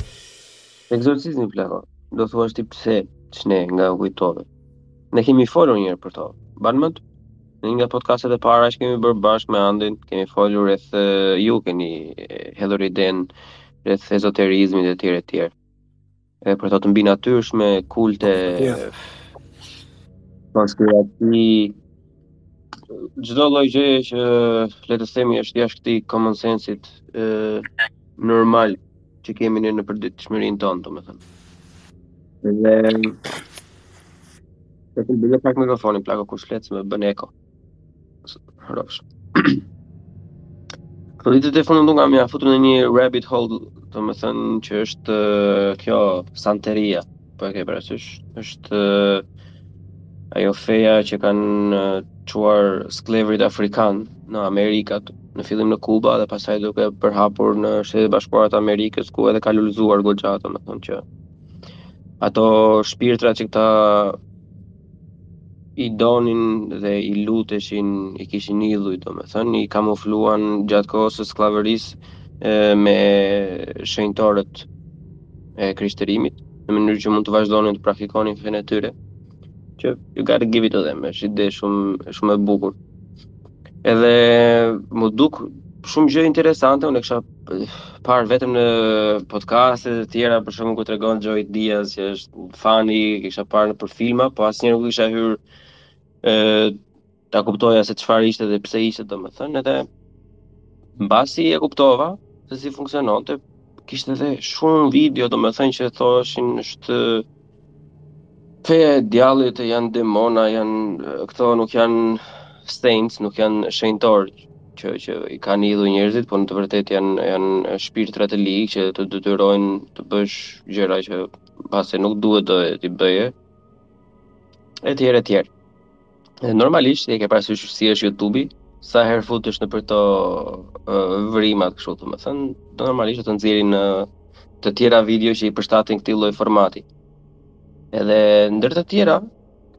Psh. Ekzorcizmi plako, do thuash ti pse, ç'ne nga u kujtove. Ne kemi folur një herë për to. Mban mend? Në një nga podcastet e para që kemi bërë bashkë me Andin, kemi folur rreth ju keni hedhur idenë rreth ezoterizmit e tjerë e tjerë. E për to të mbinatyrshme, kulte, konspiraci, çdo lloj gjëje që le të themi është jashtë këtij common sense-it ë normal që kemi ne në përditshmërinë tonë, domethënë. Dhe Dhe të bëj pak mikrofonin, plako kur s'flet se më bën eko. Rrofsh. Këto ditë të fundit ia kam futur në një rabbit hole, domethënë që është kjo santeria. po e ke parasysh, është ajo feja që kanë çuar skllevërit afrikanë në Amerikat, në fillim në Kuba dhe pastaj duke u përhapur në Shtetet e Bashkuara të Amerikës, ku edhe ka lulëzuar goxha, domethënë që ato shpirtrat që këta i donin dhe i luteshin, i kishin idhuj, domethënë, i kamufluan gjatë kohës së skllavërisë me shenjtorët e krishterimit, në mënyrë që mund të vazhdonin të praktikonin fenë e tyre, që you gotta give it to them, është ide shumë shumë e bukur. Edhe m'u duk shumë gjë interesante, unë e kisha parë vetëm në podcaste të tjera për shembull ku tregon Joey Diaz që është funny, kisha parë nëpër filma, po asnjëherë nuk kisha hyrë ë ta kuptoja se çfarë ishte dhe pse ishte domethënë edhe mbasi e kuptova se si funksiononte, kishte edhe shumë video domethënë që thoshin është Feja e djallit janë demona, janë këto nuk janë saints, nuk janë shenjtorë që që i kanë idhuj njerëzit, por në të vërtetë janë janë shpirtra të ligj që të detyrojnë të bësh gjëra që mbase nuk duhet t'i bëje. E tjerë e tjerë. Normalisht e ke parasysh si është YouTube-i, sa herë futesh nëpër këto uh, vrimat kështu domethënë, do normalisht të nxjerrin uh, të tjera video që i përshtaten këtij lloj formati. Edhe ndër të tjera,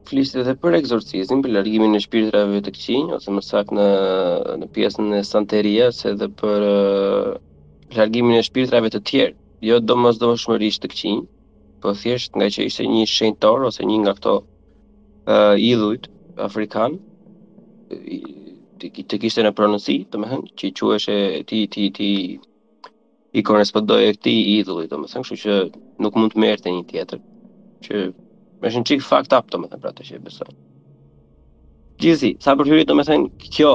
flitej edhe për ekzorcizmin, për largimin e shpirtrave të këqij, ose më saktë në, në pjesën e santerias edhe për uh, largimin e shpirtrave të tjerë, jo domosdoshmërisht të këqij, po thjesht ngaqë ishte një shenjtor ose një nga këto uh, idhujt afrikanë të kishte në pronësi, domethënë, që i quheshe ti, ti, ti, i korrespondoje këtij idhulli, domethënë, kështu që nuk mund të merte një tjetër, që është një çikë fucked up, domethënë, për ata që e besojnë. Gjithsesi, sa për hyrje, domethënë, kjo,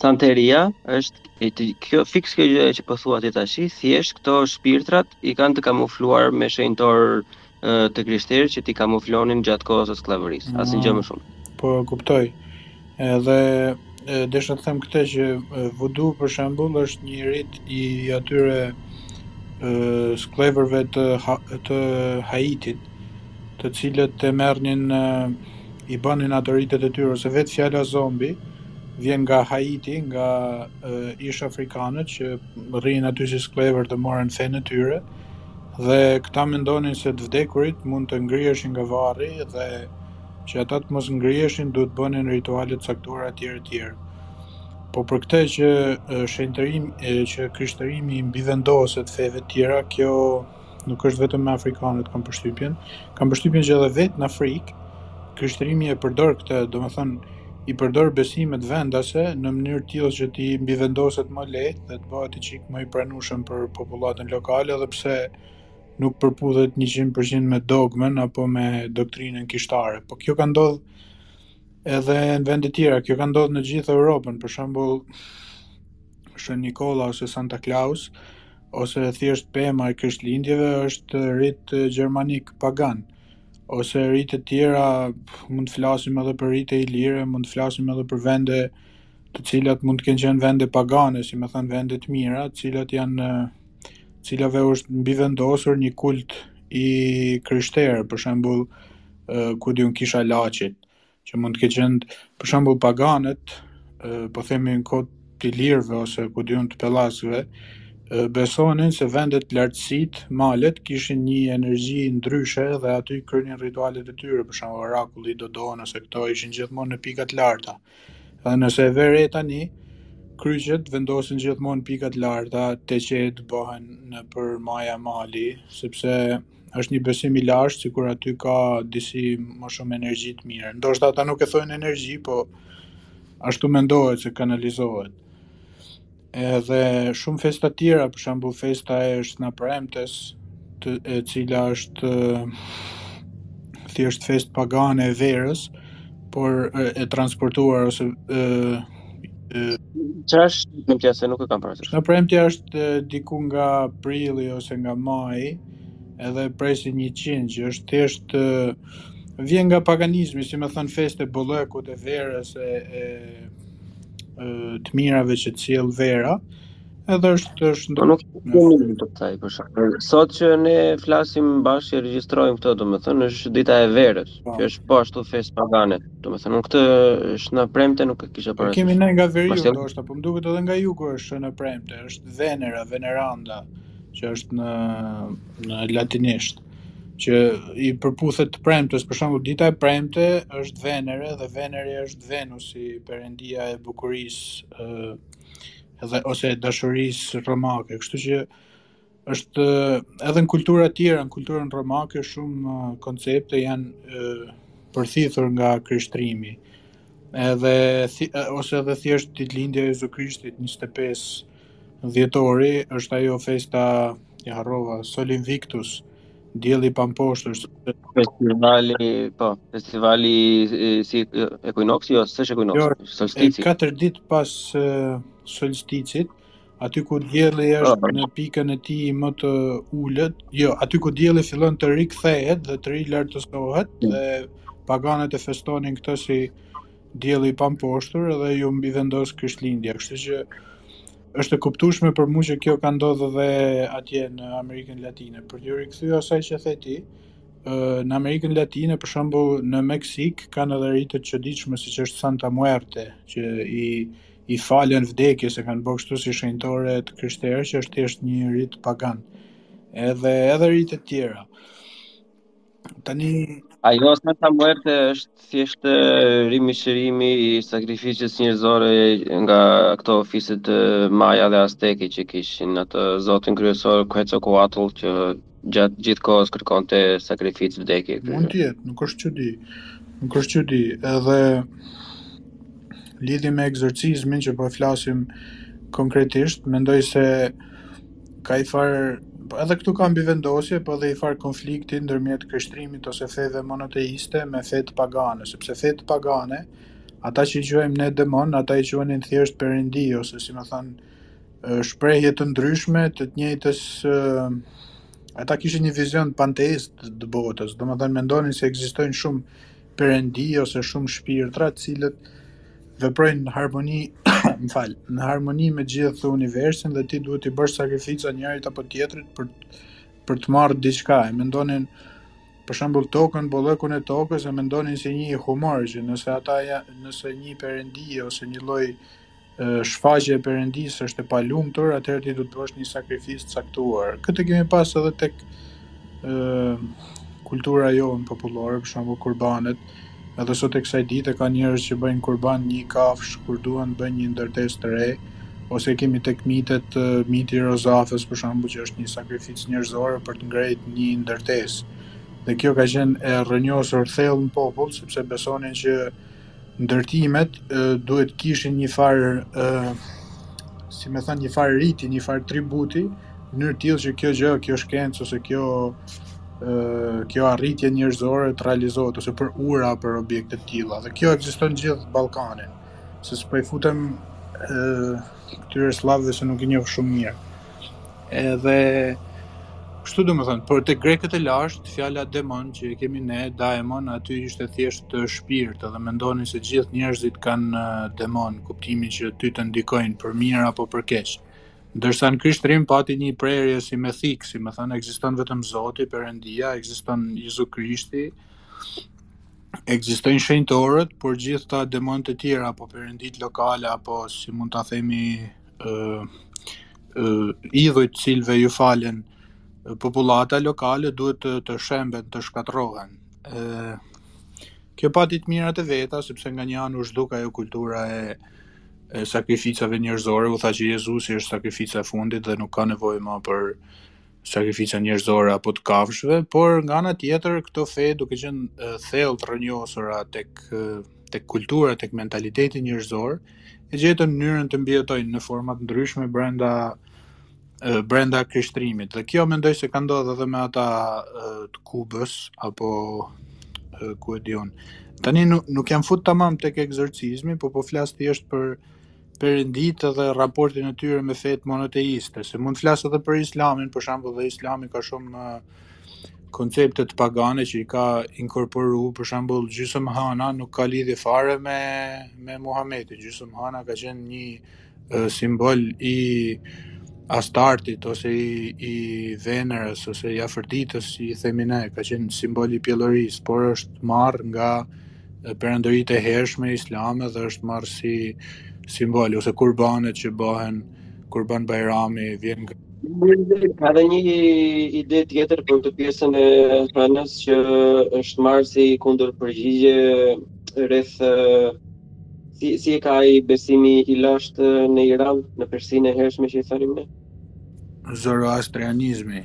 Santeria është kjo fiks kjo gjë që po thua ti tash, thjesht këto shpirtrat i kanë të kamufluar me shenjtorë të krishterë që t'i kamuflonin gjatë kohës së skllavërisë, mm, asnjë gjë më shumë. Po kuptoj. Edhe desha të them këtë që vudu për shembull është një rit i atyre skllevërve të ha, të Haitit, të cilët e merrnin i bënin ato ritet e tyre, ose vetë fjala zombi vjen nga Haiti, nga ish afrikanët që rrinin aty si skllevër dhe morën fenë e tyre dhe këta mendonin se të vdekurit mund të ngriheshin nga varri dhe që ata të mos ngriheshin duhet të bënin rituale të caktuara etj etj. Po për këtë që shenjtërim që krishterimi i mbivendoset feve të tjera, kjo nuk është vetëm me afrikanët kam përshtypjen, kam përshtypjen që edhe vetë në Afrikë krishterimi e përdor këtë, domethënë i përdor besimet vendase në mënyrë të tillë që t'i mbivendoset më lehtë dhe të bëhet i çik më i pranueshëm për popullatën lokale edhe pse nuk përputhet 100% me dogmën apo me doktrinën kishtare. Po kjo ka ndodh edhe në vende të tjera, kjo ka ndodh në gjithë Europën, për shembull Shën Nikolla ose Santa Claus, ose thjesht pema e krishtlindjeve është rit gjermanik pagan ose rite të tjera mund të flasim edhe për rite ilire mund të flasim edhe për vende të cilat mund të kenë qenë vende pagane si me thënë vende të mira të cilat janë të cilave u është mbivendosur një kult i krishterë për shembull ku di unë kisha e Laçit që mund të ketë qenë për shembull paganët, po themi në kohë të ilirëve ose ku di unë të pellazgëve, besonin se vendet lartësitë, malet kishin një energji ndryshe dhe aty krynin ritualet e tyre, për shembull orakulli i Dodonës ose këto ishin gjithmonë në pika të larta. Dhe nëse e vëren tani, kryqet vendosen gjithmonë në pika të larta, teqetë bëhen nëpër maja mali, sepse Është një besim i lashtë, sikur aty ka disi më shumë energji të mirë. Ndoshta ata nuk e thojnë energji, po ashtu mendohet se kanalizohet. Edhe shumë festa të tjera, për shembull festa e Shna Prendes, të, e cila është thjesht festë pagane e verës, por e transportuar ose e ça është Shna Prendja se nuk e kam parasysh. Shna Prendja është diku nga prilli ose nga maji, edhe presin një qingj që është thjesht vjen nga paganizmi, si më thën feste bollëkut e verës e, e të mirave që të sjell vera, Edhe është është po nuk kemi lidhje të kësaj për shkak. Sot që ne flasim bashkë e regjistrojmë këto, domethënë është dita e verës, po. që është po ashtu festë pagane. Domethënë unë këtë Shën e Premte nuk e kisha parë. Kemi ne nga veriu, Mashtel... ndoshta, po më duket edhe nga jugu Shën e Premte, është Venera, Veneranda, që është në në latinisht që i përputhet të premtes, për shembull dita e premte është Venere dhe Venere është Venusi, perëndia e bukurisë, ë dhe ose dashurisë romake, kështu që është edhe në kultura të tjera, në kulturën romake shumë koncepte janë përthithur nga krishtrimi. Edhe ose edhe thjesht ditëlindja e Jezu Krishtit 25 dhjetori është ajo festa ia harrova Sol Invictus Dielli i pamposhtur është festivali, po, festivali si Equinox, jo, s'është Equinox, jo, solstici. Katër ditë pas uh, solsticit, aty ku dielli është oh, në pikën e tij më të ulët, jo, aty ku dielli fillon të rikthehet dhe të rilartësohet mm. dhe paganët e festonin këtë si dielli i pamposhtur edhe iu mbivendos Krishtlindja, kështu që është e kuptueshme për mua që kjo ka ndodhur dhe atje në Amerikën Latine. Për t'iu rikthyer asaj që the ti, në Amerikën Latine, për shembull, në Meksik kanë edhe rite të çuditshme siç është Santa Muerte, që i i falen vdekjes e kanë bërë kështu si shenjtore të krishterë që është thjesht një rit pagan. Edhe edhe rite të tjera. Tani ajo Santa Muerte është thjesht rimishërimi i sakrificës njerëzore nga këto fiset maja dhe azteke që kishin atë zotin kryesor Quetzalcoatl që gjatë gjithë kohës kërkonte sakrificë vdekje. Mund të jetë, nuk është çudi. Nuk është çudi. Edhe lidhje me ekzorcizmin që po e flasim konkretisht, mendoj se ka i far po edhe këtu ka mbivendosje, po edhe i far konflikti ndërmjet krishtrimit ose feve monoteiste me fetë pagane, sepse fetë pagane, ata që i quajmë ne demonë, ata i quanin thjesht perëndi ose si me thënë shprehje të ndryshme të të njëjtës ata kishin një vizion panteist të botës, domethënë mendonin se ekzistojnë shumë perëndi ose shumë shpirtra të cilët veprojnë në harmoni, më fal, në harmoni me gjithë universin dhe ti duhet t'i bësh sakrifica njërit apo tjetrit për për të marrë diçka. E mendonin për shembull tokën, bollëkun e tokës e mendonin si një humor që nëse ata ja, nëse një perëndi ose një lloj shfaqja e Perëndisë është e pa lumtur, atëherë ti duhet të bësh një sakrificë të caktuar. Këtë kemi pas edhe tek ë kultura jonë popullore, për shembull kurbanet, edhe sot e kësaj dite ka njerëz që bëjnë kurban një kafsh kur duan të bëjnë një ndërtesë të re, ose kemi tek mitet miti i Rozafës për shembull që është një sakrificë njerëzore për të ngrejt një ndërtesë. Dhe kjo ka qenë e rrënjosur thellë në popull sepse besonin që ndërtimet duhet të kishin një farë ë si me thënë një farë riti, një farë tributi, në mënyrë tillë që kjo gjë, kjo shkencë ose kjo ë kjo arritje njerëzore të realizohet ose për ura, për objekte të tilla. Dhe kjo ekziston gjithë Ballkanin. Se s'po i futem ë këtyre sllavëve se nuk i njoh shumë mirë. Edhe kështu domethënë, por te grekët e lashtë, fjala demon që e kemi ne, daemon, aty ishte thjesht shpirt, edhe mendonin se gjithë njerëzit kanë demon, kuptimin që ty të ndikojnë për mirë apo për keq. Ndërsa në krishtrim pati një prerje si me thikë, si me thënë, ekziston vetëm Zoti, Perëndia, ekziston Jezu Krishti, ekzistojnë shenjtorët, por gjithë ata demonët e tjerë, apo perënditë lokale, apo si mund ta themi idhujt të cilëve iu falen popullata lokale duhet të, të shemben, të shkatërrohen. E, kjo pati të mirat e veta, sepse nga një anë u zhduk ajo kultura e, e sakrificave njerëzore, u tha që Jezusi është sakrifica e fundit dhe nuk ka nevojë më për sakrifica njerëzore apo të kafshëve, por nga ana tjetër këto fe duke qenë thellë të rrënjosura tek tek kultura, tek mentaliteti njerëzor, e gjetën mënyrën të mbijetojnë në forma të ndryshme brenda brenda krishterimit. Dhe kjo mendoj se ka ndodhur edhe me ata të Kubës apo ku e di unë. Tani nuk, nuk jam fut tamam tek ekzorcizmi, po po flas thjesht për Perënditë dhe raportin e tyre me fetë monoteiste, se mund të flas edhe për Islamin, për shembull, dhe Islami ka shumë uh, koncepte pagane që i ka inkorporuar, për shembull, gjysëmhëna nuk ka lidhje fare me me Muhamedin. Gjysëmhëna ka qenë një uh, simbol i Astartit ose i, i Venerës ose i Afërditës, si i themi ne, ka qenë simbol i pjellorisë, por është marrë nga perandoritë e hershme islame dhe është marrë si simbol ose kurbanet që bëhen kurban Bajrami vjen nga Ka dhe një ide tjetër për te pjesën e hënës që është marrë si kundërpërgjigje rreth si, si e ka ai besimi i lashtë në Iran, në Persinë e hershme që i thanim ne? Zoroastrianizmi.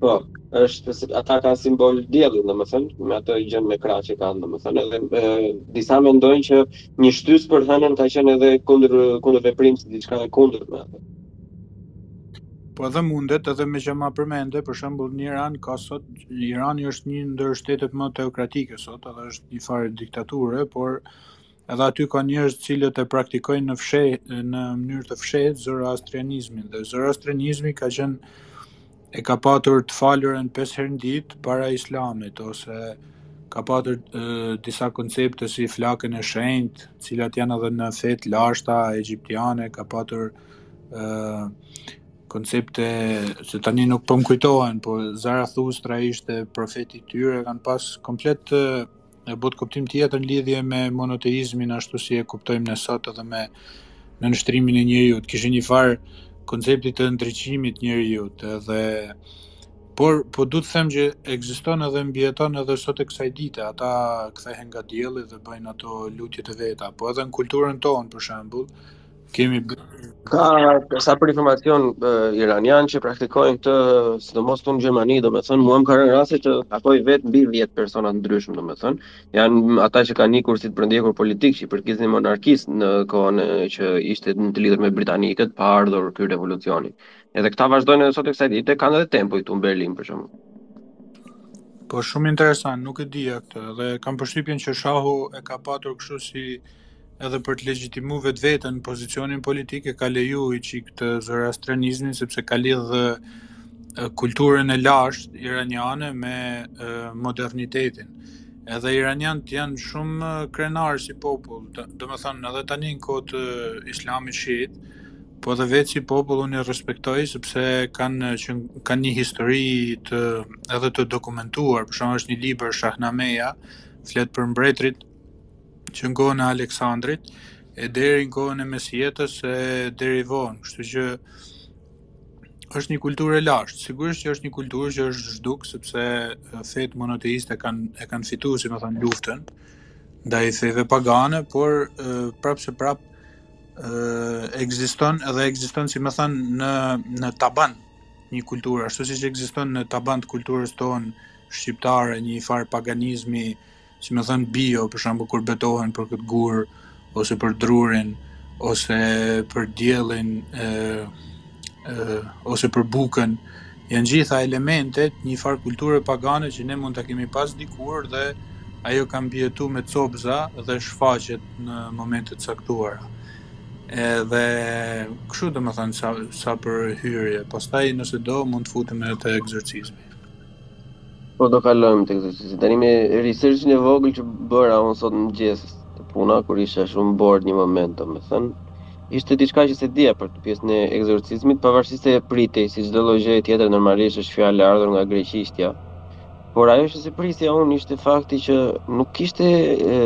Po, është se ata ka simbol diellin, domethënë, me atë gjën me krah që kanë, domethënë, edhe e, disa mendojnë që një shtys për hënën ka qenë edhe kundër kundër veprim si diçka e kundërt me atë. Po edhe mundet, edhe meqë ma përmende, për shembull në Iran ka sot Irani është një ndër shtetet më teokratike sot, edhe është një farë diktature, por Edhe aty ka njerëz të cilët e praktikojnë në fshehtë, në mënyrë të fshehtë zoroastrianizmin dhe zoroastrianizmi ka qenë e ka patur të falurën 5 herë në ditë para islamit ose ka patur e, disa koncepte si flakën e shenjtë, të cilat janë edhe në fetë e lashta egjiptiane, ka patur e, koncepte se tani nuk po më kujtohen, po Zarathustra ishte profeti i tyre, kanë pas komplet e, e, botëkuptim tjetër në lidhje me monoteizmin ashtu si e kuptojmë ne sot edhe me nënshtrimin e njeriut, kishte një farë koncepti të ndriçimit të njeriut edhe por po dua të them që ekziston edhe mbijeton edhe sot e kësaj dite, ata kthehen nga dielli dhe bëjnë ato lutjet e veta, po edhe në kulturën tonë për shembull, Kemi ka sa për informacion iranianë që praktikojnë këtë, sidomos këtu në Gjermani, domethënë mua më ka rënë rasti të takoj vetë mbi 10 persona të ndryshëm, domethënë, janë ata që kanë ikur si të përndjekur politikë që i përkisnin monarkisë në kohën që ishin të lidhur me britanikët pa ardhur ky revolucioni. Edhe këta vazhdojnë edhe sot e kësaj dite, kanë edhe tempull këtu në Berlin për shembull. Po shumë interesant, nuk e dija këtë dhe kam përshtypjen që Shahu e ka patur kështu si edhe për të legjitimu vetveten, pozicionin politik e ka leju i çik këtë zoroastrianizmin sepse ka lidh kulturën e lashtë iraniane me modernitetin. Edhe iranianët janë shumë krenarë si popull, domethënë edhe tani në kohët e islamit shiit, po edhe vetë si popull unë i respektoj, sepse kanë kan një histori të, edhe të dokumentuar, për shembull është një libër Shahnameja, flet për mbretërit, që në kohën e Aleksandrit e deri në kohën e Mesjetës e deri vonë, kështu që është një kulturë e lashtë. Sigurisht që është një kulturë që është zhduk sepse fetë monoteiste kanë e kanë fitu, si me thon, luftën ndaj feve pagane, por prapë se prapë ekziston edhe ekziston si me thon në në taban një kulturë, ashtu siç ekziston në taban të kulturës tonë shqiptare, një farë paganizmi si me thënë bie, për shembull kur betohen për këtë gur ose për drurin ose për diellin e, e, ose për bukën, janë gjitha elemente të një farë kulture pagane që ne mund të kemi pas dikur dhe ajo ka mbijetu me copza dhe shfaqet në momente të caktuara. Edhe kështu domethënë sa, sa për hyrje, pastaj nëse do mund të futemi edhe te ekzorcizmi. Po do kalojmë te ekzorcizmi. Tani me researchin e vogël që bëra unë sot në mëngjes te puna, kur isha shumë bored një moment, domethënë, ishte diçka që s'e dija për këtë pjesën e ekzorcizmit, pavarësisht se pritej, si çdo lloj gjëje tjetër, normalisht është fjalë e ardhur nga greqishtja. Por ajo që s'e prisja unë ishte fakti që nuk kishte e,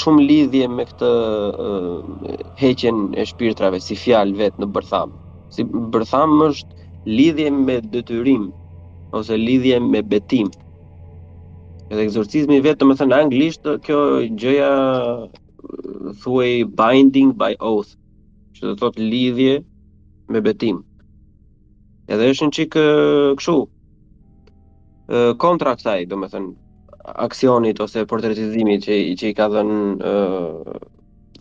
shumë lidhje me këtë e, heqjen e shpirtrave, si fjalë vetë në bërthamë. Si bërthamë është Lidhje me detyrim ose lidhje me betim. Edhe ekzorcizmi vetë, domethënë në anglisht, kjo gjëja thuaj binding by oath, që do të thotë lidhje me betim. Edhe është një çik kështu. Kontra kësaj, domethënë, aksionit ose portretizimi që që i ka dhënë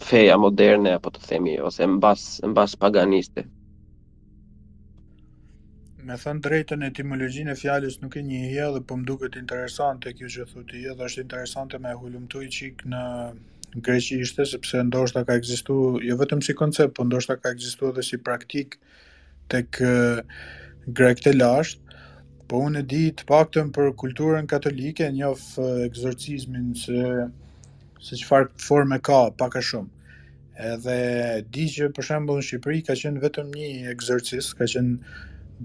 feja moderne apo të themi ose mbas mbas paganiste. Me thënë të drejtën etimologjinë e fjalës nuk e njihja dhe po më duket interesante kjo që thu ti, edhe është interesante me hulumtu një çik në greqishte sepse ndoshta ka ekzistu jo vetëm si koncept, po ndoshta ka ekzistu edhe si praktikë tek grekët e lashtë, po unë e di të paktën për kulturën katolike, njof ekzorcizmin se se çfarë forme ka, pak a shumë. Edhe di që për shembull në Shqipëri ka qenë vetëm një ekzorcist, ka qenë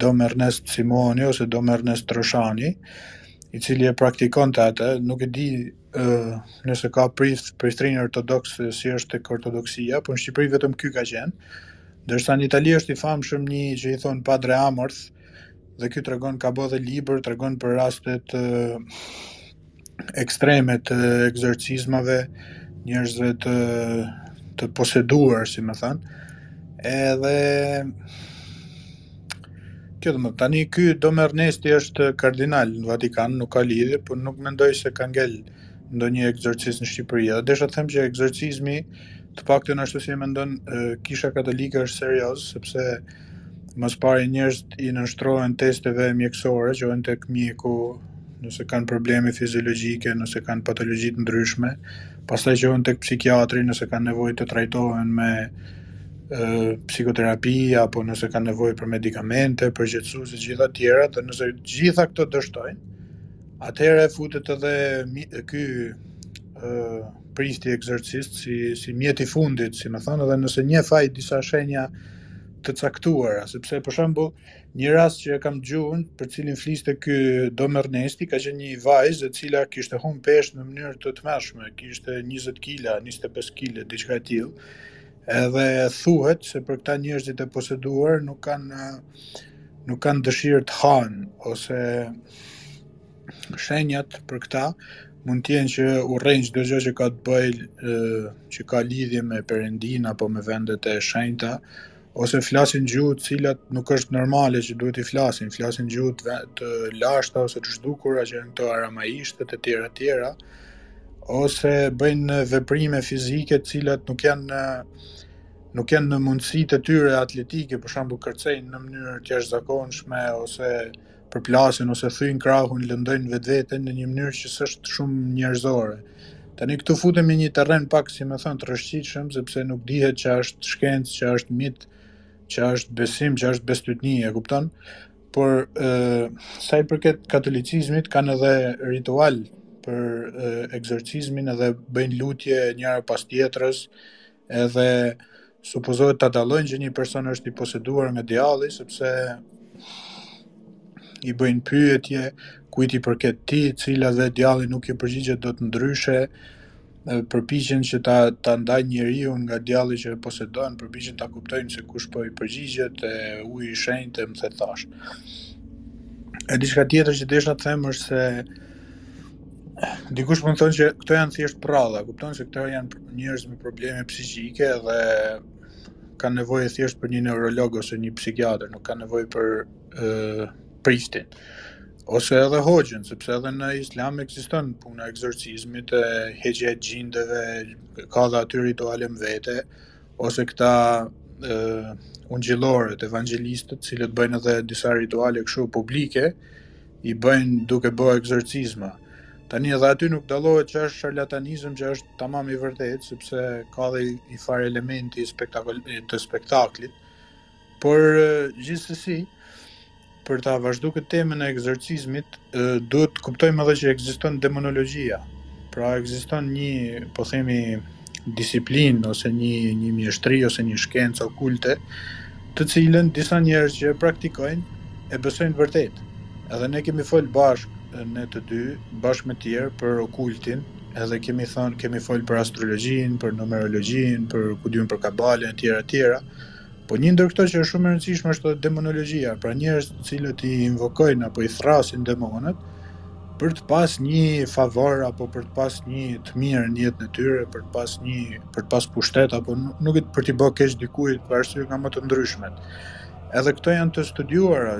Dom Ernest Simoni ose Dom Ernest Troshani, i cili e praktikonte atë, nuk e di ë nëse ka prift, priftërinj ortodoksë si është tek ortodoksia, po në Shqipëri vetëm ky ka qenë. Ndërsa në Itali është i famshëm një që i thonë Padre Amorth, dhe ky tregon ka bo dhe libër, tregon për rastet e, ekstreme të ekzorcizmave, njerëzve të të poseduar, si me thanë. Edhe kjo domethënë tani ky Dom Ernesti është kardinal në Vatikan, nuk ka lidhje, por nuk mendoj se ka ngel ndonjë ekzorcist në Shqipëri. Dhe desha të them që ekzorcizmi Të paktën ashtu si e mendon Kisha Katolike është serioz, sepse ma s'pari njerëzit i nënshtrohen testeve mjekësore, çohen tek mjeku, nëse kanë probleme fiziologjike, nëse kanë patologji të ndryshme, pastaj çohen tek psikiatri nëse kanë nevojë të trajtohen me psikoterapi apo nëse kanë nevojë për medikamente, për qetësues e gjitha të tjera, dhe nëse gjitha këto dështojnë, atëherë futet edhe ky ë prifti ekzorcist si si mjet i fundit, si me thënë, dhe nëse i shfaq disa shenja të caktuara, sepse për shembull një rast që e kam dëgjuar, për cilin fliste ky Dom Ernesti, ka qenë një vajzë e cila kishte humb peshë në mënyrë të tmerrshme, kishte 20 kg, 25 kg, diçka e tillë. Edhe thuhet se për këta njerëzit e poseduar nuk kanë nuk kanë dëshirë të hanë ose Shenjat për këta mund të jenë që urrejnë çdo gjë që ka të bëjë që ka lidhje me Perëndinë apo me vendet e shenjta, ose flasin gjuhë të cilat nuk është normale që duhet t'i flasin, flasin gjuhë të, të lashta ose të zhdukura që janë këto aramaishte të tjera të tjera, ose bëjnë veprime fizike të cilat nuk janë nuk janë në mundësitë e tyre atletike, për shembull kërcejnë në mënyrë të jashtëzakonshme ose përplasen ose thyjnë krahun, lëndojnë vetveten në një mënyrë që s'është shumë njerëzore. Tani këtu futemi në një terren pak, si me thënë, të rrëshqitshëm, sepse nuk dihet ç'është shkencë, ç'është mit, ç'është besim, ç'është bestytni, e kupton? Por ë sa i përket katolicizmit kanë edhe ritual për ekzorcizmin edhe bëjnë lutje njëra pas tjetrës, Edhe supozohet ta dallojnë që një person është i poseduar nga djalli sepse i bëjnë pyetje kujt i përket ti, cila dhe djalli nuk i përgjigjet dot ndryshe, përpiqen që ta ta ndajnë njeriun nga djalli që e posedon, përpiqen ta kuptojnë se kush po i përgjigjet, e uji i shenjtë e me the thash. E diçka tjetër që desha të them është se Dikush mund të thojë që këto janë thjesht prralla, kupton se këto janë njerëz me probleme psiqike dhe kanë nevojë thjesht për një neurolog ose një psikiatër, nuk kanë nevojë për ë uh, priftin ose edhe hoxhën, sepse edhe në islam ekziston puna e ekzorcizmit, e heqja e xhindeve, ka dhe aty rituale më vete, ose këta e, ungjillorët, evangjelistët, të cilët bëjnë edhe disa rituale kështu publike, i bëjnë duke bë ekzorcizma. Tani edhe aty nuk dallohet ç'është sharlatanizëm ç'është tamam i vërtetë, sepse ka dhe njëfarë elementi spektakl të spektaklit. Por gjithsesi për ta vazhdu këtë temën e ekzorcizmit, duhet të kuptojmë edhe që ekziston demonologjia. Pra ekziston një, po themi, disiplinë ose një një mjeshtri ose një shkencë okulte, të cilën disa njerëz që e praktikojnë e besojnë vërtet. Edhe ne kemi fol bashk ne të dy, bashkë me tjerë për okultin, edhe kemi thënë, kemi fol për astrologjinë, për numerologjinë, për ku di un për kabalen etj etj. Po një ndër këto që është shumë e rëndësishme është edhe demonologjia, pra njerëz të cilët i invokojnë apo i thrasin demonët për të pas një favor apo për të pas një të mirë në jetën e tyre, për të pas një për të pas pushtet apo nuk e di për të bërë keq dikujt për arsye nga më të ndryshmet. Edhe këto janë të studiuara.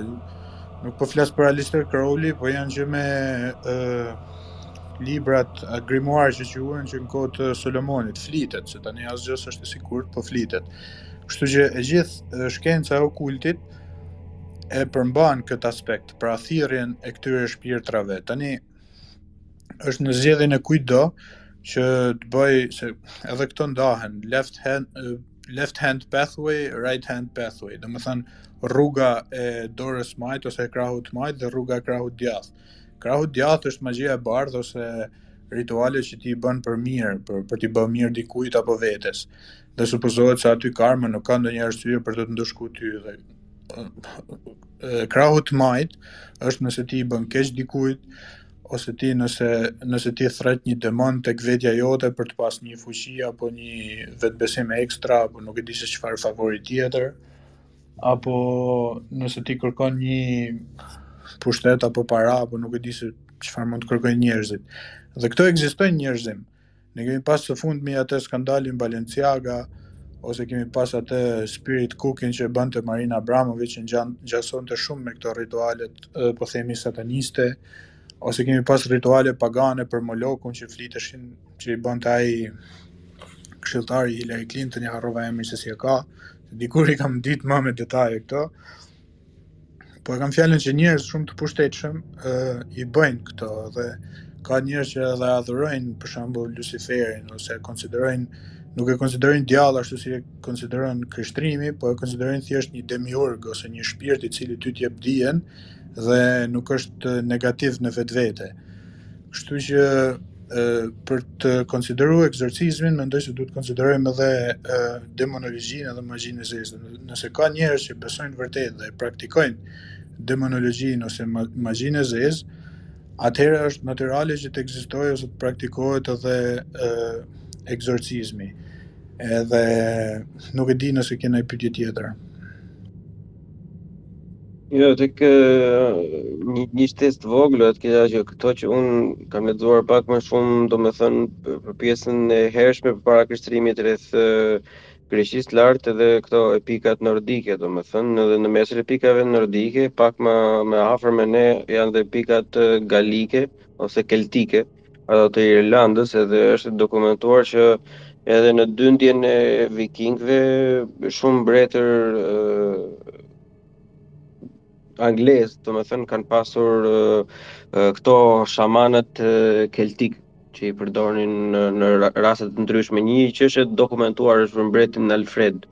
Nuk po flas për Aleister Crowley, po janë që me ë librat grimoar që quhen që në kohë të Solomonit flitet, se tani asgjë s'është e sigurt, po flitet. Kështu që e gjithë shkenca e okultit e përmban këtë aspekt, pra thirrjen e këtyre shpirtrave. Tani është në zgjedhjen e kujtdo që të bëj se edhe këto ndahen left hand left hand pathway, right hand pathway, domethënë rruga e dorës majtë ose e krahut majtë dhe rruga e krahut djathë. Krahut djathë është magjia e bardhë ose rituale që ti bën për mirë, për, për t'i bërë mirë dikujt apo vetes. dhe supozohet se aty karma nuk ka ndonjë arsye për të të ndëshkuar ty dhe krahut të majt është nëse ti i bën keq dikujt ose ti nëse nëse ti thret një demon tek vetja jote për të pas një fuqi apo një vetbesim ekstra apo nuk e di se çfarë favori tjetër apo nëse ti kërkon një pushtet apo para apo nuk e di se çfarë mund të kërkojnë njerëzit dhe këto ekzistojnë njerëzim Ne kemi pas së fundmi atë skandalin Balenciaga, ose kemi pas atë Spirit Cooking që bënte Marina Abramovic që ngjan ngjasonte shumë me këto ritualet, edhe po themi sataniste, ose kemi pas rituale pagane për Molokun që fliteshin, që i bënte ai këshilltari i Hillary Clinton, ia harrova emrin se si e ka, dikur i kam ditë më me detaje këto. Po e kam fjalën që njerëz shumë të pushtetshëm ë i bëjnë këto dhe ka njerëz që edhe adhurojnë për shembull Luciferin ose e konsiderojnë nuk e konsiderojnë djall ashtu si e konsideron krishtrimi, po e konsiderojnë thjesht një demiurg ose një shpirt i cili ty të jep dijen dhe nuk është negativ në vetvete. Kështu që për të konsideruar ekzorcizmin, mendoj se duhet të konsiderojmë edhe ë demonologjinë edhe magjinë e zezë. Nëse ka njerëz që besojnë vërtet dhe praktikojnë demonologjinë ose magjinë e zezë, atëherë është natyrale që të ekzistojë ose të praktikohet edhe ë ekzorcizmi. Edhe nuk e di nëse ke naj pyetje tjetër. Jo, te kjo një, një shtesë të vogël, atë ka që këto që unë kam lexuar pak më shumë, do me thënë, për për pjesën e hershme për para krishtërimit rreth eh, Greqisë së lashtë edhe këto epikat nordike, do me thënë, edhe në mesin e epikave nordike, pak më, më afër me ne janë dhe epikat eh, galike ose keltike, ato të Irlandës edhe është dokumentuar që edhe në dyndjen e vikingëve shumë mbretër anglez, do me thënë, kanë pasur këto shamanët keltik që i përdornin në, në raste të ndryshme. Një që është dokumentuar është për mbretin Alfred,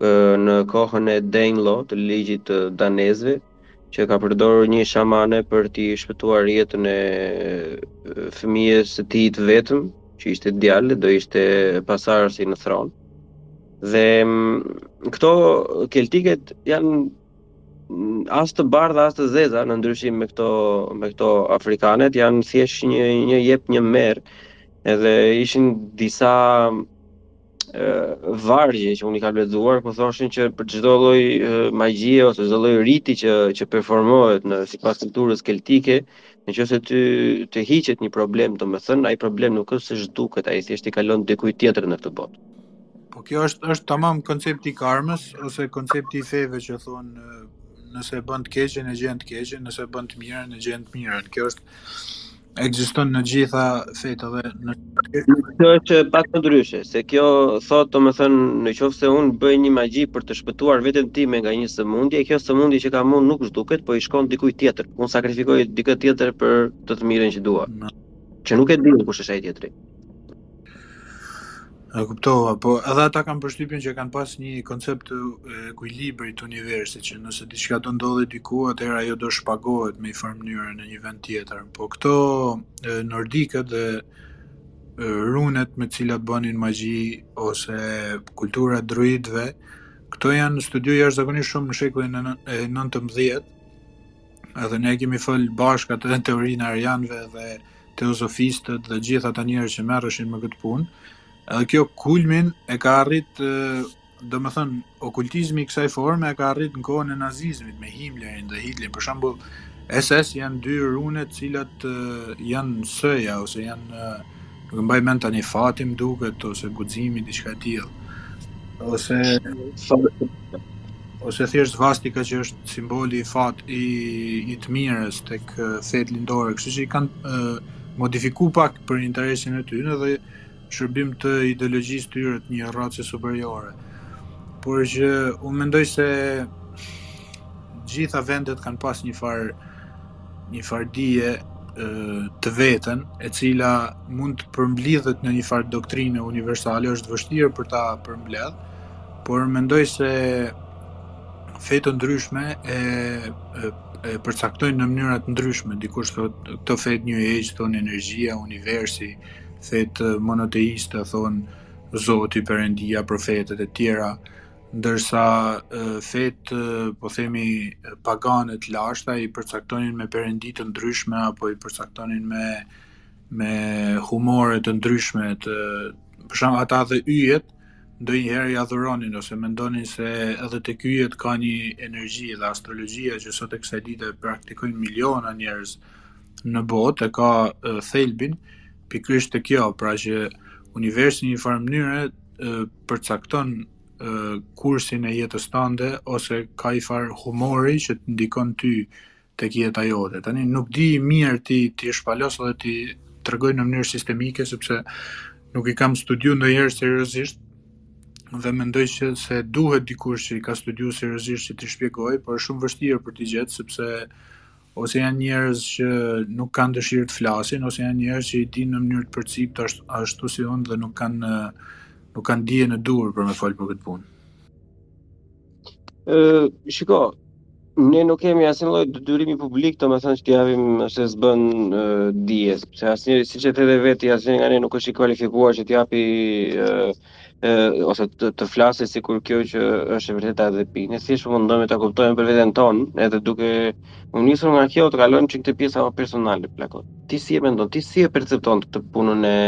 në kohën e Danelaw të ligjit të danezve që ka përdorur një shamane për t'i shpëtuar jetën e fëmijës së tij të vetëm, që ishte djalë, do ishte pasardhësi në fron. Dhe mm, këto keltiket janë mm, as të bardha as të zeza në ndryshim me këto me këto afrikanet janë thjesht një një jep një merr edhe ishin disa vargje që unë i kam lexuar ku thoshin që për çdo lloj magjie ose çdo lloj riti që që performohet në sipas kulturës keltike, në qoftë se të hiqet një problem, domethënë ai problem nuk është se zhduket, ai thjesht i kalon dikujt tjetër në këtë botë. Po kjo është është tamam koncepti i karmës ose koncepti i feve që thon nëse bën të keqen e gjen të keqen, nëse bën të mirën e gjen të mirën. Kjo është Ekziston në gjitha fetë dhe në Kjo është pak më ndryshe, se kjo thotë, do me thënë, në qoftë se unë bëj një magji për të shpëtuar veten time nga një sëmundje, kjo sëmundje që kam unë nuk zhduket, po i shkon dikujt tjetër. Unë sakrifikoj dikë tjetër për të të mirën që dua. Që nuk e di kush është ai tjetri. E kuptova, po edhe ata kam përshtypjen që kanë pas një koncept të ekuilibrit të universit, që nëse diçka do ndodhi diku, atëherë ajo do shpagohet me një farë mënyre në një vend tjetër. Po këto e, nordikët dhe e, runet me të cilat bënin magji ose kultura e druidëve, këto janë studiu jashtëzakonisht shumë në shekullin e nën- e 19 Edhe ne e kemi fol bashkë atë teorinë e arianëve dhe teozofistët dhe gjithë ata njerëz që merreshin me këtë punë. Edhe kjo kulmin e ka arrit do me thënë, okultizmi i kësaj forme e ka arrit në kohën e nazizmit me Himmlerin dhe Hitlerin. Për shambull, SS janë dy rune të cilat janë sëja ose janë Nuk e mbaj mend tani, fati më duket ose guximi diçka e tillë. Ose ose thjesht svastika që është simboli i fat i i të mirës tek fetë lindore, kështu që i kanë uh, modifiku pak për interesin e tyne dhe shërbim të ideologjisë tyre të një rrace superiore. Por që unë mendoj se gjitha vendet kanë pas një farë një farë dije të vetën, e cila mund të përmblidhet në një farë doktrine universale, është vështirë për ta përmbledh, por mendoj se fe të ndryshme e, e, e përcaktojnë në mënyra të ndryshme. Dikush thotë këto fetë New Age thonë energjia, universi, fetë monoteiste thonë Zoti, Perëndia, profetët e tjera. Ndërsa fetë, po themi, pagane të lashta i përcaktonin me perëndi të ndryshme apo i përcaktonin me me humore të ndryshme të për shembull ata edhe yjet ndonjëherë i adhuronin ose mendonin se edhe tek yjet ka një energji dhe astrologjia që sot e kësaj dite e praktikojnë miliona njerëz në botë e ka thelbin pikërisht te kjo, pra që universi një farë mënyre përcakton kursin e jetës tande ose ka i farë humori që të ndikon ty tek jeta jote. Tani nuk di mirë ti, t'i shpalos dhe t'i tregoj në mënyrë sistemike, sepse nuk i kam studiu ndonjëherë seriozisht, dhe mendoj që se duhet dikush që i ka studiu seriozisht që t'i shpjegojë, por shumë vështirë për t'i gjet, sepse Ose janë njerëz që nuk kanë dëshirë të flasin, ose janë njerëz që i dinë në mënyrë të përciptë ashtu, ashtu si unë dhe nuk kanë nuk kanë dijen e duhur për me fol për këtë punë. Ë, shiko, ne nuk kemi asnjë lloj detyrimi publik, domethënë që t'i japim se s'bën dije, sepse asnjë siç e the vetë, asnjë nga ne nuk është i kualifikuar që të japi ë ose të, të flasë sikur kjo që është e vërteta edhe pikë. Ne thjesht po mundohemi ta kuptojmë për veten tonë, edhe duke u nisur nga kjo të kalojmë çik te pjesa më personale plako. Ti si e mendon, ti si e percepton këtë punën e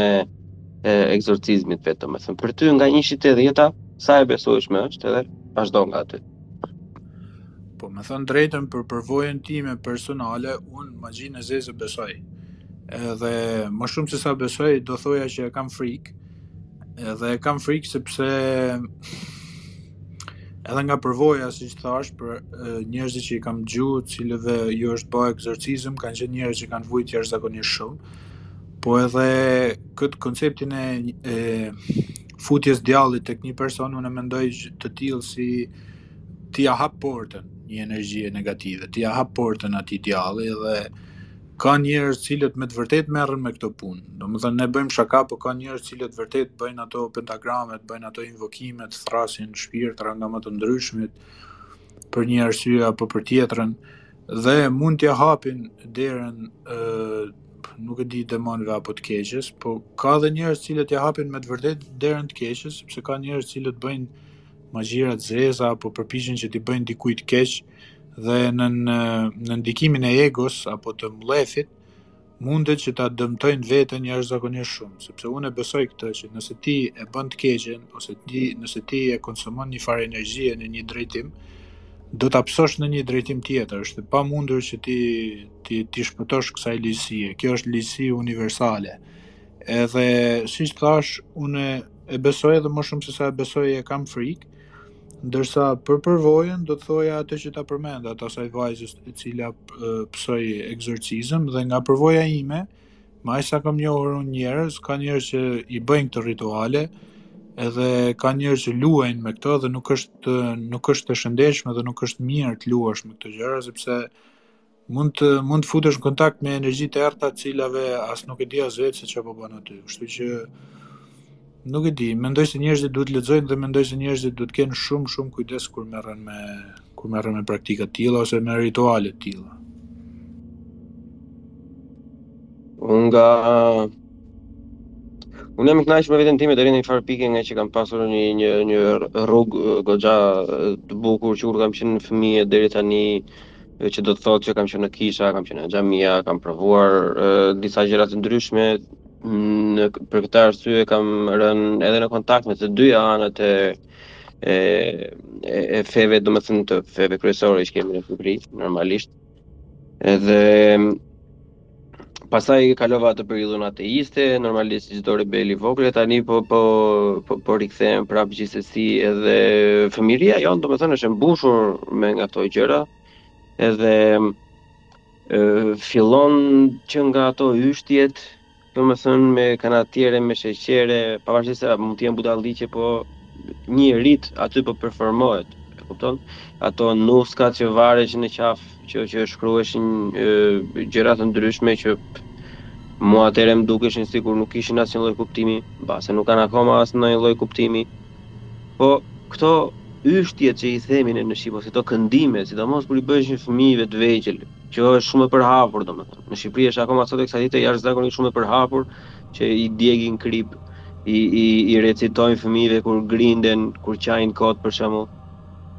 e eksorcizmit vetëm, domethënë, për ty nga 1-shi te 10 sa e besueshme është edhe vazhdo nga aty. Po me thënë të drejtën për përvojën time personale, unë magjinë e zezë besoj. Edhe më shumë se sa besoj, do thoja që e kam frikë, Edhe e kam frikë sepse edhe nga përvoja, siç thashë, për njerëzit që i kam njoh, të cilëve ju është ba ekzorcizm, kanë qenë njerëz që kanë vujt jashtëzakonisht shumë, po edhe këtë konceptin e, e futjes djallit tek një person unë mendoj të tillë si ti ia hap portën një energjie negative, ti ia hap portën atij djalli dhe Ka njerëz të cilët me të vërtetë merren me këto punë. Domethënë ne bëjmë shaka, po ka njerëz të cilët vërtet bëjnë ato pentagramet, bëjnë ato invokimet, thrasin shpirtra nga më të ndryshmit për një arsye apo për tjetrën dhe mund t'ia hapin derën ë nuk e di demonëve apo të keqes, po ka edhe njerëz të cilët ia hapin me të vërtetë derën të keqes, sepse ka njerëz të cilët bëjnë magjira të zeza apo përpiqen që t'i bëjnë dikujt keq, dhe nën nën ndikimin e egos apo të mllefit mundet që ta dëmtojnë veten jashtëzakonisht shumë, sepse unë e besoj këtë që nëse ti e bën të keqen ose ti nëse ti e konsumon një farë energjie në një drejtim, do ta pësosh në një drejtim tjetër, është e pamundur që ti ti t'i shpëtosh kësaj ligjësie. Kjo është ligjësi universale. Edhe siç thash, unë e besoj edhe më shumë se sa e besoj e kam frikë, Ndërsa për përvojën do të thoja atë që ta përmenda atë asaj vajzës e cila pësoi ekzorcizëm dhe nga përvoja ime, me aq sa kam njohur unë njerëz, ka njerëz që i bëjnë këto rituale, edhe ka njerëz që luajnë me këto dhe nuk është nuk është e shëndetshme dhe nuk është mirë të luash me këto gjëra sepse Mund të mund të futesh në kontakt me energji të errëta, të cilave as nuk e di as vetë se çfarë po bën aty. Kështu që nuk e di, mendoj se njerëzit duhet të lexojnë dhe mendoj se njerëzit duhet të kenë shumë shumë kujdes kur merren me kur merren me praktika të tilla ose me rituale të tilla. Unë nga Unë jam i kënaqur me veten time deri në një farë pike nga që kam pasur një një një rrugë goxha të bukur që kur kam qenë fëmijë deri tani ë që do të thotë që kam qenë në kisha, kam qenë në xhamia, kam provuar uh, disa gjëra të ndryshme. Në, për këtë arsye kam rënë edhe në kontakt me të dy anët e e e feve, domethënë të feve kryesore që kemi në Shqipëri normalisht. Edhe Pastaj e kalova atë periudhën ateiste, normalisht si çdo rebel i vogël e tani po po po, po rikthehem prapë gjithsesi edhe fëmijëria jon, domethënë është e mbushur me nga këto gjëra. Edhe ë fillon që nga ato yshtjet, domethënë me kanatiere, me sheqere, pavarësisht se mund të jenë budalliqe, po një rit aty po performohet, e kupton? Ato nuskat që vareshin në qafë që që shkruheshin gjëra të ndryshme që mua atëherë më dukeshin sikur nuk kishin asnjë lloj kuptimi, mbase nuk kanë akoma asnjë lloj kuptimi. Po këto yshtje që i themin në Shqipëri, ose këto këndime, sidomos kur i bëheshin fëmijëve të vegjël, që është shumë e përhapur domethënë. Në Shqipëri është akoma sot e kësaj dite jashtëzakonisht shumë e përhapur që i djegin krip, i i i recitojnë fëmijëve kur grinden, kur qajnë kot për shembull.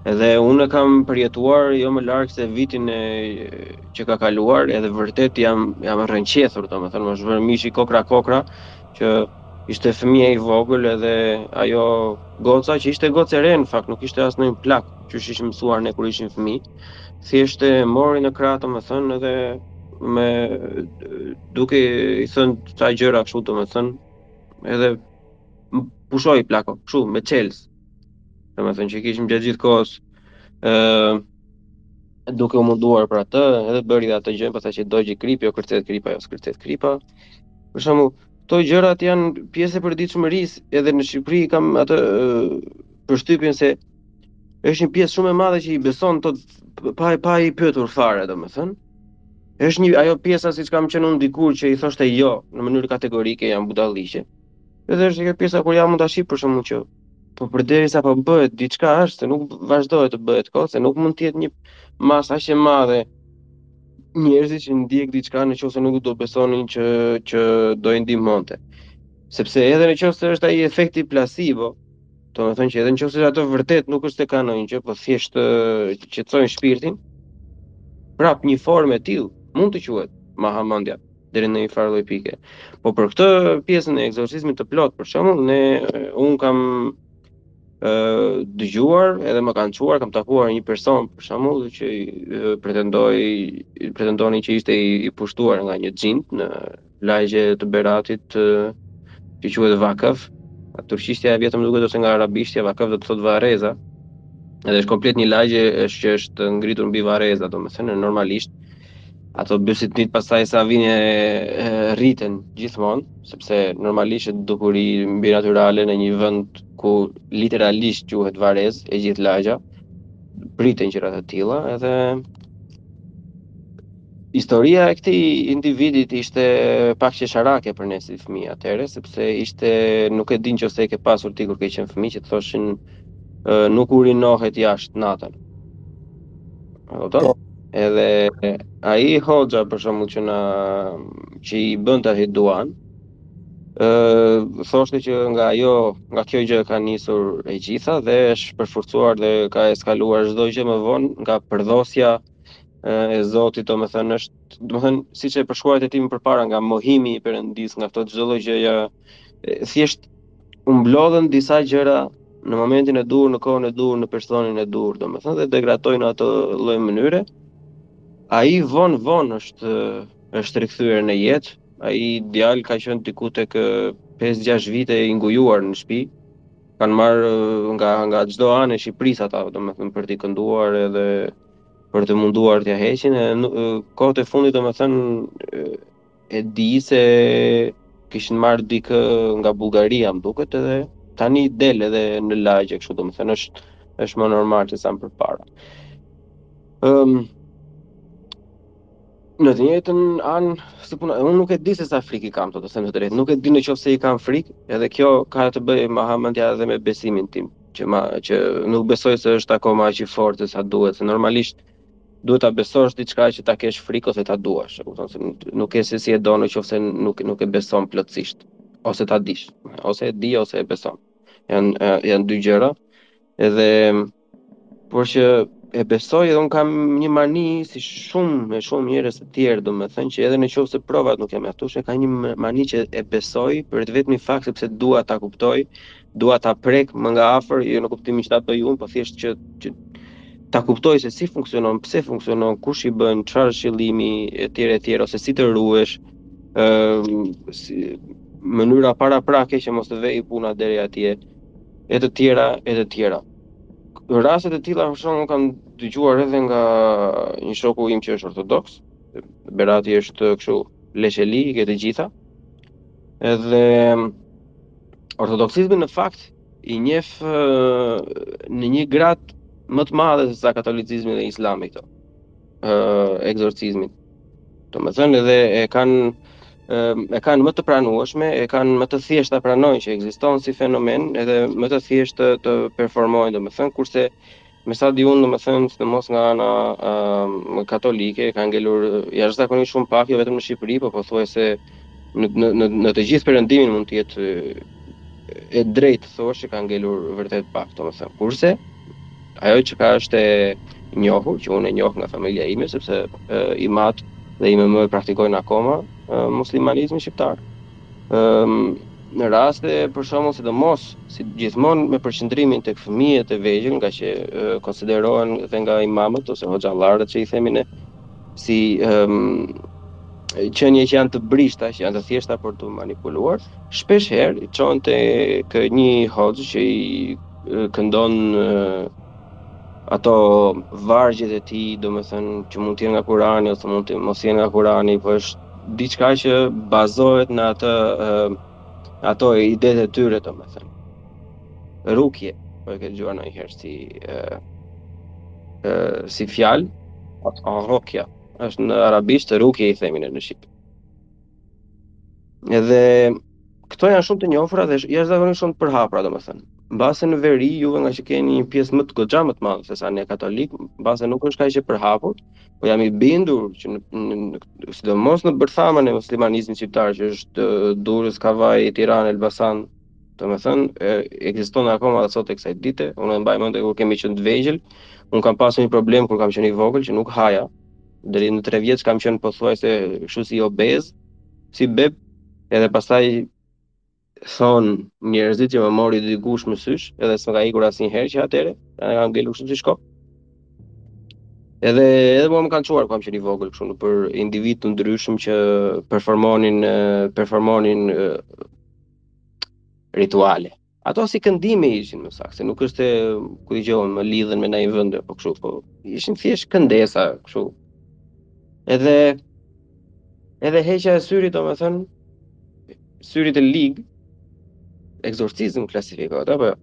Edhe unë e kam përjetuar jo më larg se vitin e që ka kaluar, edhe vërtet jam jam rrënqethur, domethënë m'u bë mishi kokra kokra që ishte fëmija i vogël edhe ajo goca që ishte gocë e re në fakt, nuk ishte asnjë plakë që ishim mësuar ne kur ishim fëmijë. Thjesht e mori në krah domethënë edhe me duke i thënë ca gjëra kështu domethënë edhe pushoi plako, kështu me çelës. Domethënë që kishim gjatë gjithë kohës uh, duke u munduar për atë, edhe bëri dhe atë gjënë, pastaj që dogji krip, jo kërcet kripa, jo s'kërcet kripa. Për shembull, këto gjërat janë pjesë e përditshmërisë, edhe në Shqipëri kam atë uh, përshtypjen se është një pjesë shumë e madhe që i beson pa, pa i pyetur fare, domethënë. Është një ajo pjesa siç kam qenë unë dikur që i thoshte jo në mënyrë kategorike janë budalliqe. Edhe është kjo pjesa kur jam mund ta shih për shembull që po përderisa po bëhet diçka është se nuk vazhdohet të bëhet kot, se nuk mund të jetë një masë aq e madhe njerëzish që ndjek diçka në qoftë se nuk do besonin që që do i ndihmonte. Sepse edhe në qoftë se është ai efekti placebo, do të thotë që edhe në qoftë se ato vërtet nuk është se kanë ndonjë gjë, po thjesht qetësojnë shpirtin, prap në një formë e tillë mund të quhet mahamendja. deri në një farë lloj pike. Po për këtë pjesën e ekzorcizmit të plot për shembull, ne un kam ë dëgjuar edhe më kanë çuar, kam takuar një person për shembull që pretendoi pretendonin që ishte i, i pushtuar nga një xhind në lagje të Beratit që quhet Vakaf. Turqishtja e vjetër më duket ose nga arabishtja Vakaf do të thotë varreza. Edhe është komplet një lagje që është ngritur mbi varreza, domethënë normalisht Ato bestytnitë pastaj sa vijnë e rriten gjithmonë, sepse normalisht është dukuri mbinatyrale në një vend ku literalisht quhet varrezë e gjithë lagja, priten gjëra të tilla, edhe historia e këtij individi ishte pak qesharake për ne si fëmijë atëherë, sepse ishte nuk e din nëse e ke pasur ti kur ke qenë fëmijë që të thoshin nuk urinohet jashtë natën. Kupton? Po. Edhe ai hoxha për shembull që na që i bënte ai duan, ë thoshte që nga ajo, nga kjo gjë ka nisur e gjitha dhe është përforcuar dhe ka eskaluar çdo gjë më vonë nga përdhosja e Zotit, domethënë është, domethënë siç e përshkruajte ti më përpara nga mohimi i Perëndis, nga këto çdo lloj gjëje thjesht u mblodhën disa gjëra në momentin e duhur, në kohën e duhur, në personin e duhur, domethënë dhe degradojnë në atë lloj mënyre. Ai von von është është rikthyer në jetë. Ai djalë ka qenë diku tek 5-6 vite i ngujuar në shtëpi. Kan marr nga nga çdo anë e Shqipërisë ata, domethënë për t'i kënduar edhe për të munduar t'ia heqin e kohët e fundit domethënë e di se kishin marrë dikë nga Bullgaria, më duket edhe tani del edhe në lagje kështu, domethënë është është më normal se sa më përpara. Ëm um, Në të njëjtën anë, si puna, unë nuk e di se sa frikë kam, të të them të drejtën. Nuk e di nëse i kam frikë, edhe kjo ka të bëjë me mendjen dhe me besimin tim, që ma që nuk besoj se është akoma aq i fortë sa duhet, se normalisht duhet ta besosh diçka që ta kesh frikë ose ta duash, e kupton se nuk ke se si e do në qoftë se nuk nuk e beson plotësisht ose ta dish, ose e di ose e beson. Jan janë dy gjëra. Edhe por që e besoj edhe un kam një mani si shumë me shumë njerëz të tjerë, domethënë që edhe në qoftë se provat nuk janë mjaftueshme, ka një mani që e besoj për të vetmin fakt sepse dua ta kuptoj Dua ta prek më nga afër, jo në kuptimin që ta bëj unë, por thjesht që që ta kuptoj se si funksionon, pse funksionon, kush i bën, çfarë është qëllimi etj etj ose si të ruhesh, ë si mënyra paraprake që mos të vej puna deri atje e të tjera e të tjera. Në raste të tilla për shembull unë kam dëgjuar edhe nga një shoku im që është ortodoks, Berati është kështu lesh e li, ke të gjitha. Edhe ortodoksizmi në fakt i njef në një grad më të madhe se sa katolicizmi dhe islami këto. Ë ekzorcizmin. Domethënë edhe e kanë e kanë më të pranueshme, e kanë më të thjeshtë ta pranojnë që ekziston si fenomen, edhe më të thjeshtë të, të performojnë, domethënë kurse Me sa di unë, domethënë, sidomos nga ana ë katolike, ka ngelur jashtëzakonisht shumë pak, jo vetëm në Shqipëri, por pothuajse në në në në të gjithë perëndimin mund të jetë e drejtë të thuash që ka ngelur vërtet pak, domethënë. Kurse ajo që ka është e njohur, që unë e njoh nga familja ime sepse e, im at dhe ime më praktikojnë akoma e, muslimanizmin shqiptar. Ëm në raste për shembull sidomos si gjithmonë me përqendrimin tek fëmijët e vegjël, ngaqë konsiderohen edhe nga imamët ose hoxhallarët që i themi ne si ëm qenie që janë të brishta, që janë të thjeshta për të manipuluar, shpesh herë çohet tek një hoxhë që i këndon ato vargjet e tij, domethënë që mund të jenë nga Kurani ose mund të mos jenë nga Kurani, po është diçka që bazohet në atë ato idetë e tyre domethënë. Rukje, po e ke dëgjuar ndonjëherë si ë ë si fjalë? Rukja është në arabisht rukje i themin në shqip. Edhe Këto janë shumë të njohura dhe jashtëzakonisht shumë të përhapura, domethënë. Mbase në veri juve nga që keni një pjesë më të, goxha më të madhe se sa ne katolik, mbase nuk është kaq e përhapur, po jam i bindur që në, në, në sidomos në bërthamën e muslimanizmit shqiptar që është Durrës, Kavajë, Tiranë, Elbasan, domethënë ekziston akoma edhe sot e kësaj dite. Unë e mbaj mend kur kemi qenë të vegjël, unë kam pasur një problem kur kam qenë i vogël që nuk haja. Deri në 3 vjeç kam qenë pothuajse kështu si obez, si beb Edhe pastaj thon njerëzit që më mori dikush mësysh, edhe s'më ka ikur asnjëherë që atëherë, edhe kam ngelur kështu si shkop. Edhe edhe mua më kanë çuar kur kam qenë i vogël kështu nëpër individë të ndryshëm që performonin performonin rituale. Ato si këndime ishin më saktë, se nuk është se kurë gjo, nuk më lidhen me ndonjë vend apo kështu, po ishin thjesht këndesa kështu. Edhe edhe heqja e syrit, domethënë syrit të lig eksorcizëm klasifikohet apo jo?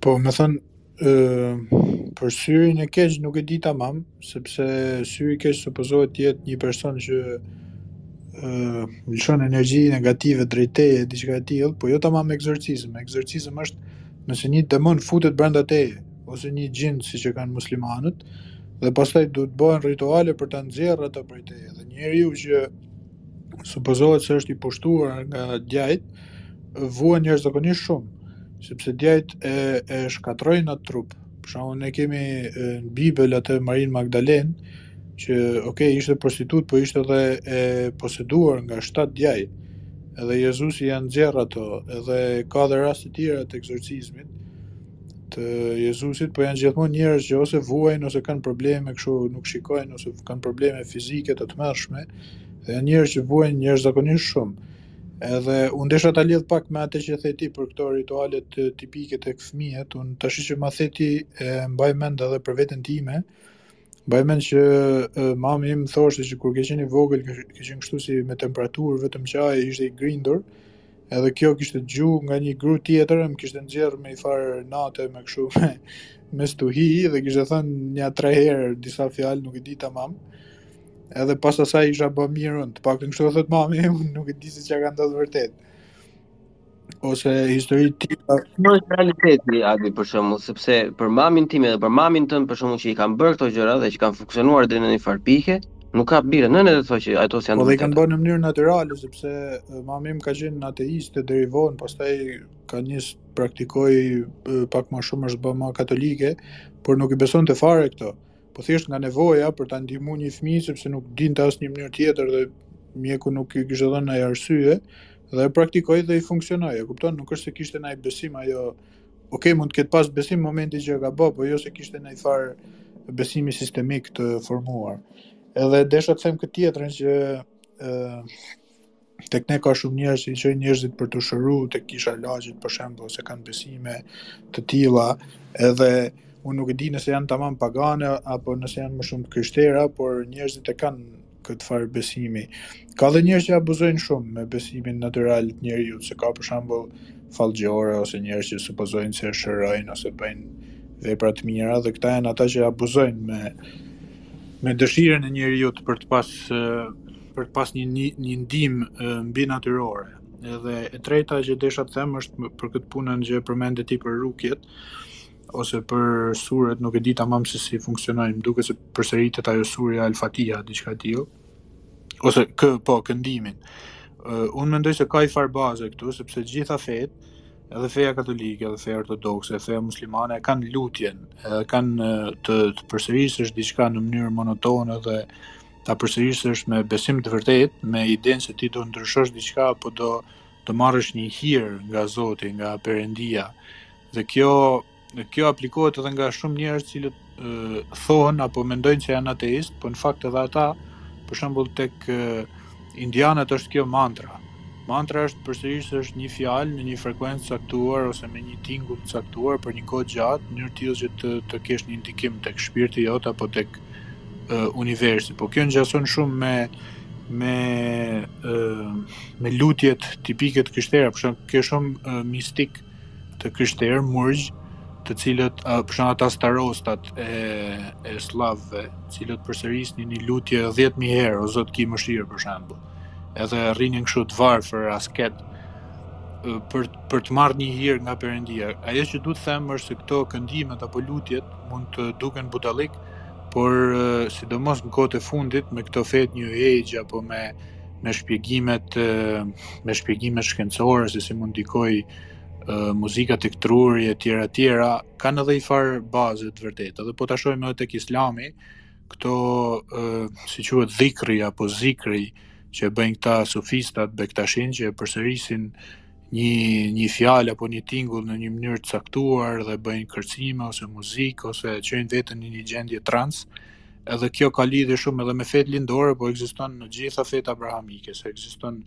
Po, domethënë, Për syrin e keq nuk e di tamam, sepse syri i keq supozohet të jetë një person që lëshon energji negative drejt teje, diçka e tillë, po jo tamam ekzorcizëm. Ekzorcizëm është nëse një demon futet brenda teje ose një xhind siç e kanë muslimanët dhe pastaj duhet të bëhen rituale për ta nxjerrë atë prej teje. Dhe njeriu që supozohet se është i pushtuar nga djajt, vuan jashtëzakonisht shumë, sepse djajt e, e shkatrojnë atë trup. Për shembull, ne kemi në Bibël atë Marinë Magdalenë, që ok, ishte prostitutë, po ishte edhe e poseduar nga shtatë djaj. Edhe Jezusi ia nxjerr ato, edhe ka dhe raste të tjera të ekzorcizmit të Jezusit, po janë gjithmonë njerëz që ose vuajnë ose kanë probleme kështu, nuk shikojnë ose kanë probleme fizike të tmerrshme. Dhe janë njerëz që vuajnë jashtëzakonisht shumë. Edhe unë desha ta lidh pak me atë që the ti për këto ritualet tipike tek fëmijët. Unë tash që ma the ti e mbaj mend edhe për veten time. Mbaj mend që mami më thoshte që kur ke qenë i vogël ke qenë kështu si me temperaturë, vetëm qaje, ishe i grindur. Edhe kjo kishte dëgju nga një gru tjetër, më kishte nxjerrë me një farë nate me kështu me, me stuhi dhe kishte thënë një tre herë disa fjalë, nuk e di tamam. Edhe pas asaj isha bë mirë unë, të paktën kështu thotë mami, e unë nuk e di se çka ka ndodhë vërtet. Ose histori tjera... Po është realiteti, a di, për shembull, sepse për mamin tim edhe për mamin tënd, për shembull që i kanë bërë këto gjëra dhe që kanë funksionuar deri në një farë pike, Nuk kam bir, nuk dua të them që ato s'janë të vërteta. Po dhe i kanë bërë në mënyrë natyrale, sepse mami im ka qenë ateiste deri vonë, pastaj ka nis praktikojë pak ma shumë është bë ma katolike, por nuk i besonte fare këto. Po thjesht nga nevoja për ta ndihmu një fmi, sepse nuk dinte asnjë mënyrë tjetër dhe mjeku nuk i kishte dhënë naj arsye, dhe e praktikoi dhe i funksionoi, e kupton, nuk është se kishte naj besim ajo Ok, mund të ketë pas besim momentin që e ka bë, po jo se kishte naj far besimi sistemik të formuar. Edhe desha të them këtë tjetrën që ë tek ne ka shumë njerëz që i çojnë njerëzit për t'u shëruar tek kisha e Laçit për shembull ose kanë besime të tilla edhe unë nuk e di nëse janë tamam pagane apo nëse janë më shumë të krishtera por njerëzit e kanë këtë farë besimi. Ka dhe njerëz që abuzojnë shumë me besimin natyral të njeriut, se ka për shembull fallxhore ose njerëz që supozojnë se shërojnë ose bëjnë vepra të mira dhe këta janë ata që abuzojnë me me dëshirën e njeriut për të pas për të pas një një ndihmë mbinatyrore. Edhe e treta që desha të them është për këtë punën që përmende ti për rukjet. ose për suret, nuk e di tamam se si funksionojnë, më duket se përsëritet ajo surja Al Fatiha, diçka e tillë. Ose kë, po, këndimin. Uh, unë mendoj se ka i far bazë këtu, sepse të gjitha fetë, edhe feja katolike, edhe feja ortodokse, edhe feja muslimane, e kanë lutjen, edhe kanë të, të përsërisësh diçka në mënyrë monotone dhe ta përsërisësh me besim të vërtet, me idenë se ti do ndryshosh diçka apo do të marrësh një hir nga Zoti, nga Perëndia. Dhe kjo kjo aplikohet edhe nga shumë njerëz të cilët thonë apo mendojnë se janë ateist, por në fakt edhe ata, për shembull tek indianët është kjo mantra. Mantra është të përsërisësh një fjalë në një frekuencë të caktuar ose me një tingull të caktuar për një kohë të gjatë, në mënyrë të tillë që të të kesh një ndikim tek shpirti jot apo tek uh, universi. Po kjo ngjason shumë me me uh, me lutjet tipike të krishtera, për shembull, ke shumë uh, mistik uh, të krishterë, murgj, të cilët, për shembull ata starostat e, e sllavëve, të cilët përsërisnin një lutje 10.000 herë, o Zot ki mëshirë, për shembull, edhe rrinin kështu të varfër, asket, për, për të marrë një hir nga përëndia. Ajo që du të them është se këto këndimet apo lutjet mund të duken budallik, por sidomos në kohët e fundit me këto fetë New Age apo me me shpjegimet me shpjegimet shkencore se si mund të ndikojë muzika tek truri e tjera tjera kanë edhe i far bazë të vërtetë edhe po ta shohim edhe tek islami këto si quhet dhikri apo zikri që bëjnë këta sufistat bektashinj që e përsërisin një një fjalë apo një tingull në një mënyrë të caktuar dhe bëjnë kërcime ose muzikë ose e çojnë veten në një gjendje trans edhe kjo ka lidhje shumë edhe me fetë lindore, po ekziston në gjithë fetë abrahamike, se ekziston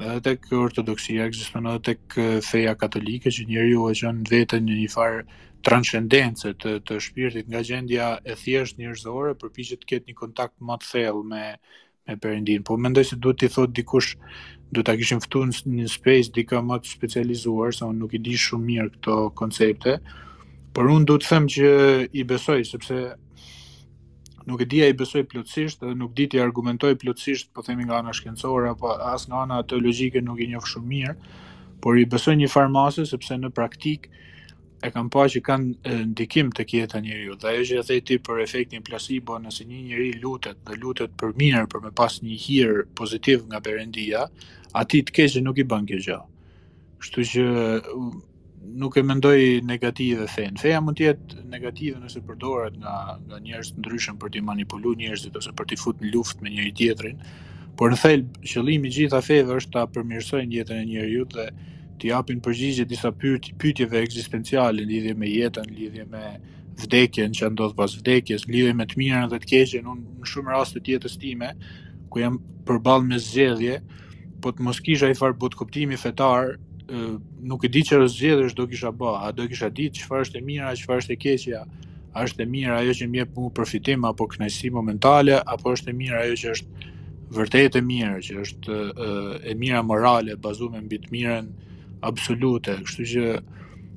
edhe tek ortodoksia, ekziston edhe tek feja katolike që njeriu e çon veten në një farë transcendence të shpirtit nga gjendja e thjesht njerëzore përpiqet të ketë një kontakt më të thellë me me Perëndin. Po mendoj se duhet t'i thotë dikush do ta kishim ftuar në një space dikë më të specializuar, se unë nuk i di shumë mirë këto koncepte. Por unë do të them që i besoj sepse nuk e di a i besoj plotësisht dhe nuk di t'i argumentoj plotësisht, po themi nga ana shkencore apo as nga ana teologjike nuk i njoh shumë mirë, por i besoj një farë mase sepse në praktikë e kam pa që kanë ndikim te jeta e njeriut. Dhe ajo që e the ti për efektin placebo, nëse një njeri lutet dhe lutet për mirë, për me pas një hir pozitiv nga Perëndia, atij të keqë nuk i bën kjo gjë. Kështu që nuk e mendoj negative fenë. Feja mund të jetë negative nëse përdoret nga, nga njerëz të ndryshëm për t'i manipulu njerëzit ose për t'i fut në luft me njëri-tjetrin, por në thelb, qëllimi i gjithë feve është ta përmirësojnë jetën e njeriut dhe t'i japin përgjigje disa pyet, pyetjeve ekzistenciale në lidhje me jetën, në lidhje me vdekjen, ça ndodh pas vdekjes, në lidhje me të mirën dhe të keqen, unë në shumë raste të jetës time, kur jam përballë me zgjedhje, po të mos kisha i farë botëkuptimi fetar, nuk e di ça zgjedhjesh do kisha ba, a do kisha dit çfarë është e mira, çfarë është e keqja, a është e mirë ajo që më jep mua përfitim apo kënaqësi momentale, apo është e mirë ajo që është vërtet e mirë, që është e mira morale, bazuar mbi të mirën absolute. Kështu që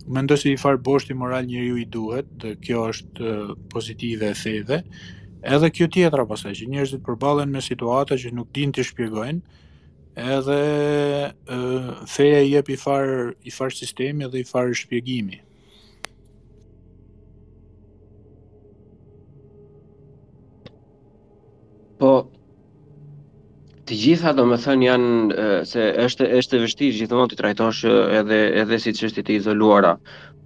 mendoj se i farë boshti moral njeriu i duhet, dhe kjo është pozitive e feve. Edhe kjo tjetra pasaj, që njerëzit përballen me situata që nuk dinë t'i shpjegojnë, edhe feja i jep i farë i farë sistemi dhe i farë shpjegimi. Po të gjitha domethënë janë se është është e vështirë gjithmonë t'i trajtosh edhe edhe si çështje të izoluara.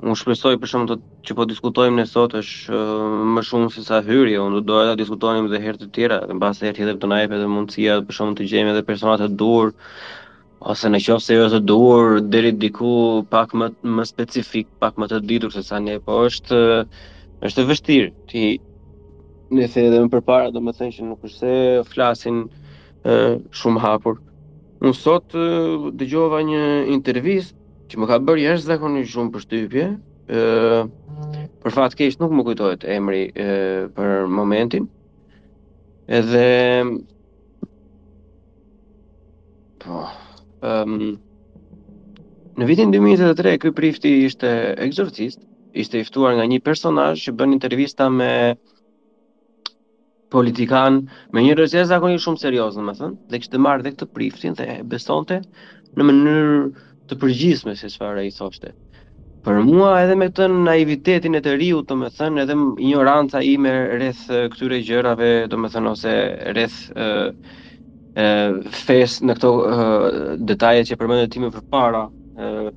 Unë shpresoj për shembull që po diskutojmë ne sot është më shumë se sa hyrje, unë do doja ta diskutonim edhe herë të tjera, mbase herë tjetër do na jepet edhe mundësia për shembull të gjejmë edhe persona të duhur Ose në qoftë se jo të duhur, deri diku pak më, më specifik, pak më të ditur se sa ne, po është, është e vështirë. Ti, në the edhe më përpara, domethënë që nuk është se flasin e, shumë hapur. Unë sot dëgjova një intervistë që më ka bërë jashtëzakonisht shumë përshtypje, për fat të keq nuk më kujtohet emri e, për momentin, edhe Po. Ëm um, Në vitin 2023 ky prifti ishte eksorcist, ishte i ftuar nga një personazh që bën intervista me politikanë, me njerëz zakonisht shumë serioz, domethënë, dhe kishte marrë dhe këtë priftin dhe besonte në mënyrë të përgjithshme se çfarë ai thoshte. Për mua edhe me këtë naivitetin e të riut, domethënë, edhe ignoranca ime rreth këtyre gjërave, domethënë, ose rreth fesë në këto detaje që përmende ti më përpara,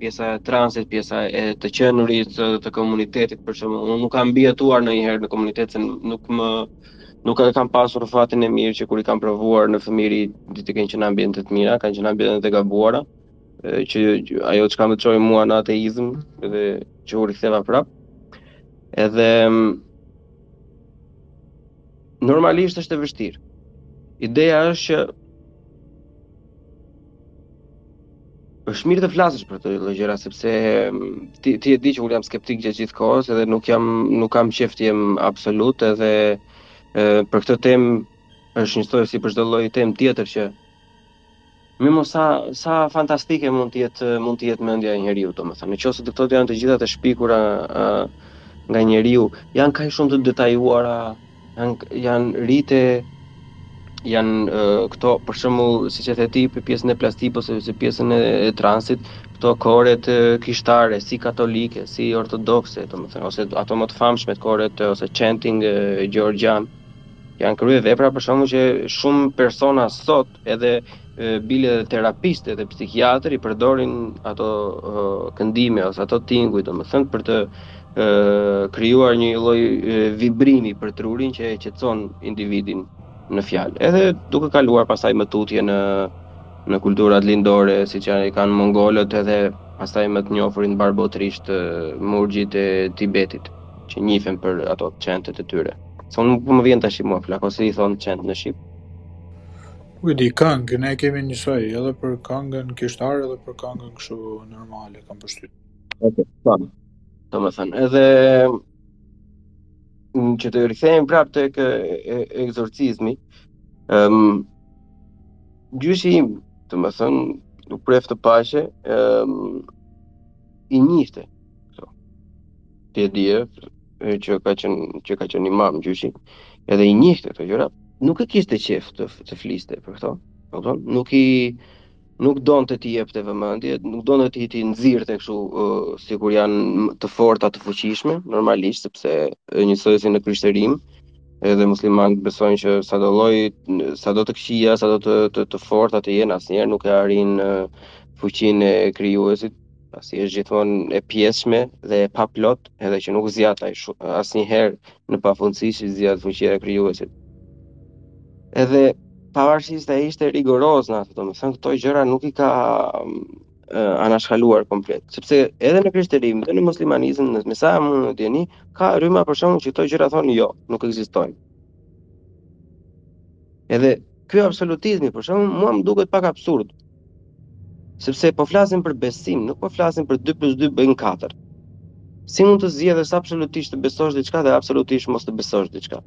pjesa e transit, pjesa e të qenurit, të komunitetit, për shembull, unë nuk kam jetuar ndonjëherë në komunitet, nuk më nuk e kam pasur fatin e mirë që kur i kam provuar në fëmijëri, domethënë s'kanë qenë ambiente të mira, kanë qenë ambiente të gabuara, që ajo çka më çoi mua në ateizm dhe që u riktheva prapë edhe normalisht është e vështirë ideja është që është mirë të flasësh për të tilla gjëra sepse ti, ti e di që unë jam skeptik gjithë gjithë kohës edhe nuk, jam, nuk kam qejf të jem absolut edhe e, për këtë temë është njësoj si për çdo lloj teme tjetër që Mirëpo sa, sa fantastike mund të jetë mund të jetë mendja e njeriu, domethënë, nëse këto janë të gjitha të shpikura a, nga njeriu, janë kaq shumë të detajuara, janë janë rite janë këto për shembull siç e the ti për pjesën e plastikës ose pjesën e, e transit, këto koret kishtare, si katolike, si ortodokse, domethënë, ose ato më të famshmet koret ose chanting e, e Georgian. Janë kryevepra për shembull që shumë persona sot edhe bile dhe terapistë edhe psikiatër i përdorin ato këndime ose ato tinguj, domethënë, për të krijuar një lloj vibrimi për trurin që e qëtëson individin në fjalë. Edhe duke kaluar pastaj më tutje në, në kulturat lindore, siç i kanë mongolët edhe pastaj më të njofurit mbarëbotërisht murgjit e Tibetit, që njifen për ato chant-et e tyre. Se nuk po më vjen tash mu fjala si i thonë chant në shqip. Ku di këngë, ne kemi njësoj edhe për këngën kishtare edhe për këngën kështu normale kam përshtypjen. Okej, okay, Domethënë, edhe në që të rikthehemi prapë tek eksorcizmi, ëm um, gjyshi im, domethënë, u preftë paqe, ëm um, i njihte Kështu. Ti e di që ka qenë që ka qenë imam gjyshi, edhe i njihte këto gjëra, nuk e kishte qejf të fliste për këto. Kupton? Nuk i nuk donte t'i jepte vëmendje, nuk donte të t'i nxirrte kështu uh, sikur janë të forta, të fuqishme, normalisht sepse njësoj si në krishterim, edhe muslimanët besojnë që sado lloj, sado të këqija, sado të të, të forta të jenë asnjëherë nuk e arrijnë uh, fuqinë e krijuesit pasi është gjithmonë e pjesshme dhe e paplotë, edhe që nuk zgjat asnjëherë në pafundësi si zgjat fuqia e krijuesit. Edhe pavarësisht ai ishte rigoroz në atë, domethënë këto gjëra nuk i ka uh, anashkaluar komplet, sepse edhe në krishterim dhe në muslimanizëm, në me sa mund të dini, ka rryma për shembull që këto gjëra thonë jo, nuk ekzistojnë. Edhe ky absolutizmi për shembull mua më duket pak absurd, Sepse po flasim për besim, nuk po flasim për 2 plus 2 bëjnë 4. Si mund të zgjedhësh absolutisht të besosh diçka dhe absolutisht mos të besosh diçka?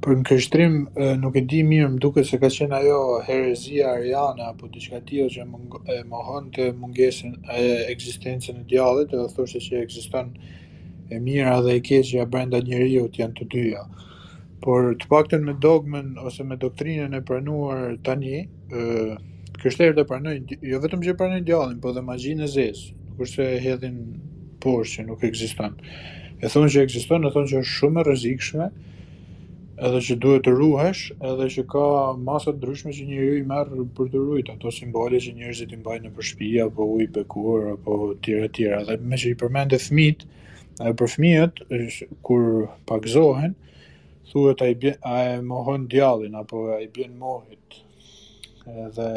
Por në krishterim, nuk e di mirë, më duket se ka qenë ajo herezia ariane, apo diçka tillë që e mohonte mungesën e ekzistencën e djallit, dhe thoshte që ekziston e mira dhe e keqja brenda njeriut janë të dyja. Por të paktën me dogmën ose me doktrinën e pranuar tani, ë krishterët e pranojnë, jo vetëm që e pranojnë djallin, po dhe magjinë e zezë. Nuk është se e hedhin poshtë që nuk ekziston. E thonë që ekziston, e thonë që është shumë e rrezikshme, edhe që duhet të ruhesh, edhe që ka masa të ndryshme që njeriu i merr për t'u ruajt ato simbole që njerëzit i mbajnë nëpër shtëpi apo ujë i bekuar apo tjera tjera. Dhe meqë i përmende fëmijët, Për fëmijët kur pagëzohen thuhet a i bien a e mohon djallin apo a i bien mohit dhe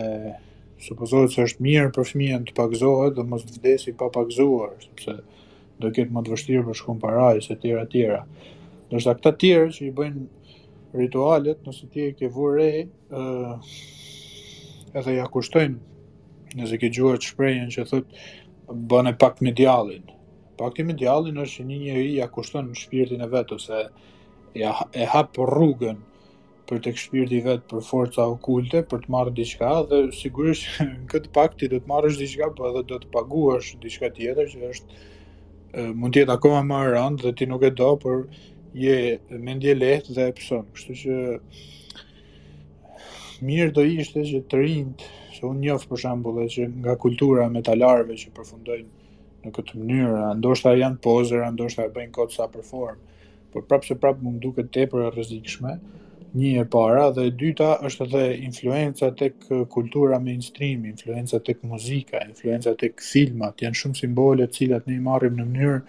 supozohet se është mirë për fëmijën të pagëzohet dhe mos të vdesi pa pagëzuar sepse do të ketë më të vështirë për shku në parajsë etj etj ndërsa këta të tjerët që i bëjnë ritualet nëse ti e ke vënë re ë edhe ia kushtojnë nëse ke gjuar shprehjen që thotë bën pakt me djallin Pakti me djallin është që një njeri ia kushton shpirtin e vet, ose ia, e hap rrugën për tek shpirti i vet për forca okulte, për të marrë diçka, dhe sigurisht në këtë pakt ti do të marrësh diçka, po edhe do të paguash diçka tjetër që është mund të jetë akoma më e rëndë dhe ti nuk e do, por je mendjelehtë dhe e pëson. Kështu që mirë do ishte që të rinjtë, se unë njoh për shembull, që nga kultura e metalarëve që përfundojnë në këtë mënyrë, ndoshta janë pozer, ndoshta e bëjnë kot sa për formë. Por prapë se prapë mua më duket tepër e rrezikshme, një e para dhe e dyta është edhe influenca tek kultura mainstream, influenca tek muzika, influenca tek filmat, janë shumë simbole të cilat ne i marrim në mënyrë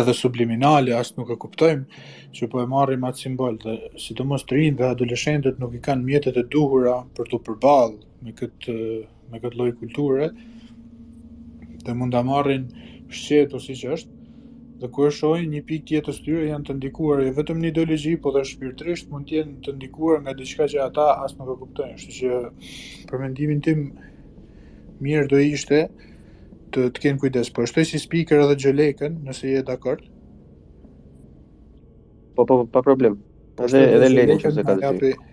edhe subliminale, as nuk e kuptojmë që po e marrim atë simbol dhe sidomos të rinjtë dhe adoleshentët nuk i kanë mjetet e duhura për t'u përballë me këtë me këtë lloj kulture dhe mund ta marrin shqeto siç është dhe kur e shohin një pikë të jetës tyre janë të ndikuar jo vetëm në ideologji, por dhe shpirtërisht mund të jenë të ndikuar nga diçka që ata as nuk e kuptojnë, kështu që për mendimin tim mirë do ishte të të kenë kujdes. Po shtoj si speaker edhe Xholekën, nëse je dakord. Po po pa problem. Po edhe edhe Lenin nëse ka dëshirë.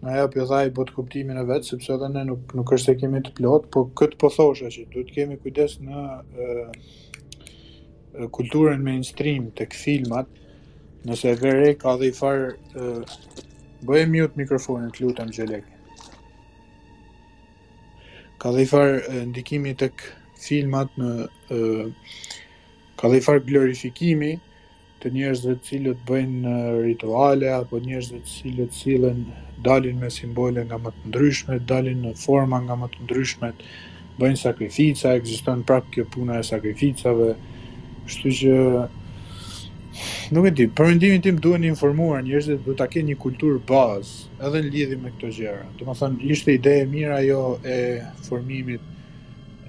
Na jep dhe ai botëkuptimin e vet sepse edhe ne nuk nuk është se kemi të plot, po këtë po thosha që duhet të kemi kujdes në e, e, kulturën mainstream tek filmat. Nëse e vë re ka dhe njëfarë e, bëje mute mikrofonin, të lutem Xholek. Ka dhe njëfarë e, ndikimi tek filmat në e, ka dhe njëfarë glorifikimi të njerëzve të cilët bëjnë rituale apo njerëzve të cilët sillen dalin me simbole nga më të ndryshmet, dalin në forma nga më të ndryshmet, bëjnë sakrifica, ekziston prapë kjo puna e sakrificave. Kështu që nuk e di, për mendimin tim duhen informuar njerëzit, duhet ta kenë një kulturë bazë edhe në lidhje me këto gjëra. Domethënë ishte ide e mirë ajo e formimit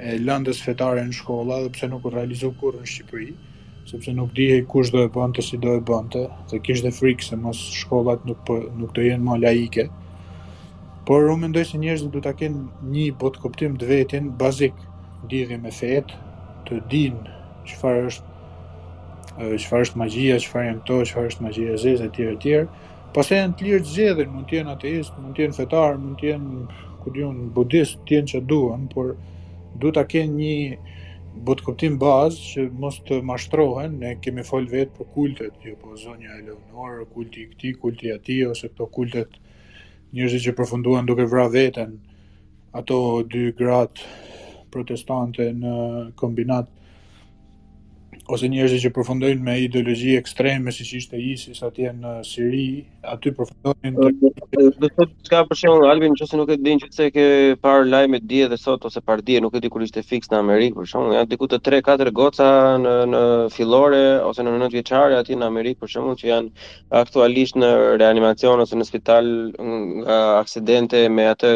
e lëndës fetare në shkolla, edhe pse nuk u realizua kurrë në Shqipëri. sepse nuk dihej kush do e bënte, si do e bënte, dhe kishte frikë se mos shkollat nuk po nuk do të jenë më laike. Por unë mendoj se njerëzit duhet ta kenë një botëkuptim të vetin bazik lidhje me fetë, të dinë çfarë është çfarë është magjia, çfarë janë këto, çfarë është magjia e zezë etj etj. Pastaj janë të lirë të zgjedhin, mund të jenë ateist, mund të jenë fetar, mund të jenë, ku di unë, budist, të jenë ça duan, por duhet ta kenë një botëkuptim bazë që mos të mashtrohen, ne kemi fol vetë për kultet, jo po zonja Eleonor, kulti i këtij, kulti i atij ose këto kultet njerëzit që përfunduan duke vra veten, ato dy gratë protestante në kombinat ose njerëzit që përfundojnë me ideologji ekstreme siç ishte ISIS atje në Siri, aty përfundojnë. Do të thotë çka për shembull Albin ose nuk e din nëse ke parë lajme dje dhe sot ose pardje, nuk e di kur ishte fiks në Amerikë për shembull, janë diku te 3-4 goca në në fillore ose në 9 vjeçare aty në Amerikë për shembull që janë aktualisht në reanimacion ose në spital nga aksidente me atë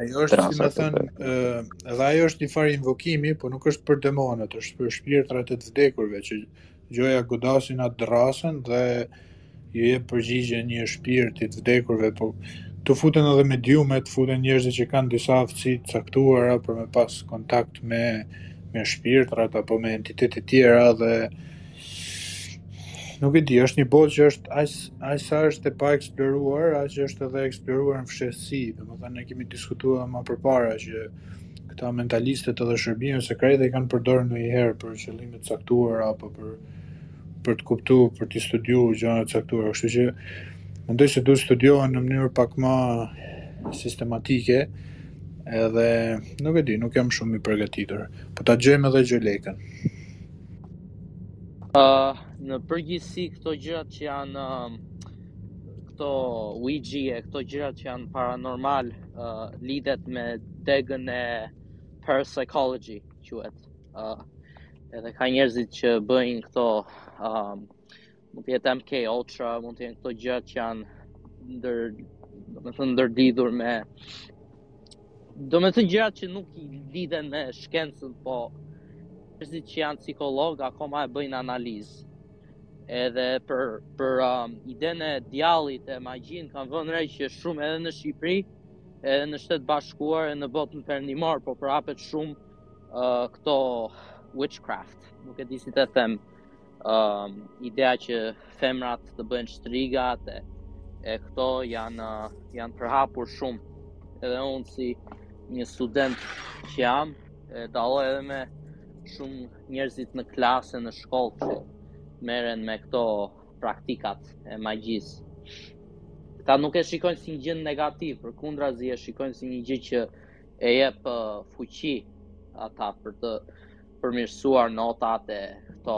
Ajo është, si më thënë, edhe ajo është një farë invokimi, po nuk është për demonët, është për shpirtrat e të vdekurve, që gjoja godasin atë dërrasën dhe ju jep përgjigje një shpirtit të vdekurve, po këtu futen edhe mediume, të futen njerëz që kanë disa aftësi të caktuara për me pas kontakt me, me shpirtrat apo me entitete të tjera dhe Nuk e di, është një botë që është aq aq sa është e paeksploruar, aq është edhe e eksploruar në fshehtësi. Domethënë ne kemi diskutuar më përpara që këta mentalistët edhe shërbime sekrete i kanë përdorur ndonjëherë për qëllime të caktuara apo për për të kuptuar, për të studiuar gjëra të caktuara, kështu që mendoj se duhet studiohen në mënyrë pak më sistematike, edhe nuk e di, nuk jam shumë i përgatitur. Po ta gjejmë edhe Gjolekën. Uh, në përgjithësi këto gjërat që janë uh, këto Ouija e këto gjërat që janë paranormal uh, lidhet me degën e parapsychology quhet. Uh, edhe ka njerëzit që bëjnë këto um, Mund të jetë MK Ultra, mund të jenë këto gjërat që janë ndër, domethënë ndërlidhur me domethënë gjërat që nuk lidhen me shkencën, po njerëzit që janë psikolog akoma e bëjnë analizë. Edhe për për um, idenë e djallit e magjin kam vënë re që shumë edhe në Shqipëri, edhe në Shtetet e Bashkuara e në botën perëndimore, po përhapet shumë uh, këto witchcraft, nuk e di si të them. Um, ideja që femrat të bëhen shtrigat e, e këto janë, janë përhapur shumë. Edhe unë si një student që jam, e dalloj edhe me shumë njerëzit në klasë në shkollë që merren me këto praktikat e magjisë. Këta nuk e shikojnë si një gjë negativ, përkundrazi e shikojnë si një gjë që e jep uh, fuqi ata për të përmirësuar notat e këto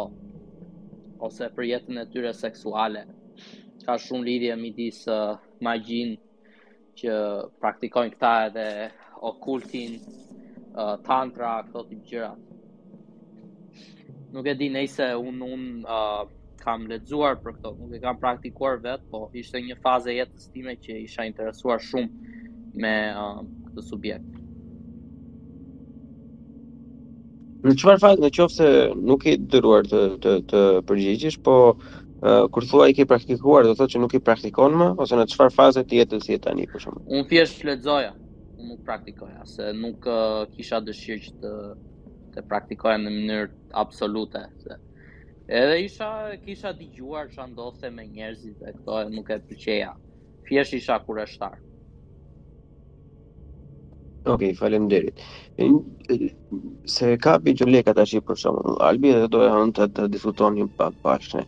ose për jetën e tyre seksuale. Ka shumë lidhje midis uh, magjin që praktikojnë këta edhe okultin, uh, tantra, këto tip gjërat. Nuk e di nëse unë un, uh, kam lexuar për këto, nuk e kam praktikuar vetë, po ishte një fazë e jetës time që isha interesuar shumë me uh, këtë subjekt. Në çfarë fazë në qoftë se nuk je i detyruar të të të përgjigjesh, po uh, kur thua i ke praktikuar, do të thotë që nuk i praktikon më ose në çfarë faze të jetës je tani për shembull. Unë thjesht lexoja, unë nuk praktikoja, se nuk uh, kisha dëshirë që të të praktikoja në mënyrë absolute, se Edhe isha kisha dëgjuar çfarë ndodhte me njerëzit dhe këto e nuk e pëlqeja. Thjesht isha kureshtar. Ok, faleminderit. Se kape çelekatë, ashtu për shembull, Albi dhe doja edhe të, të diskutonim pak bashkë.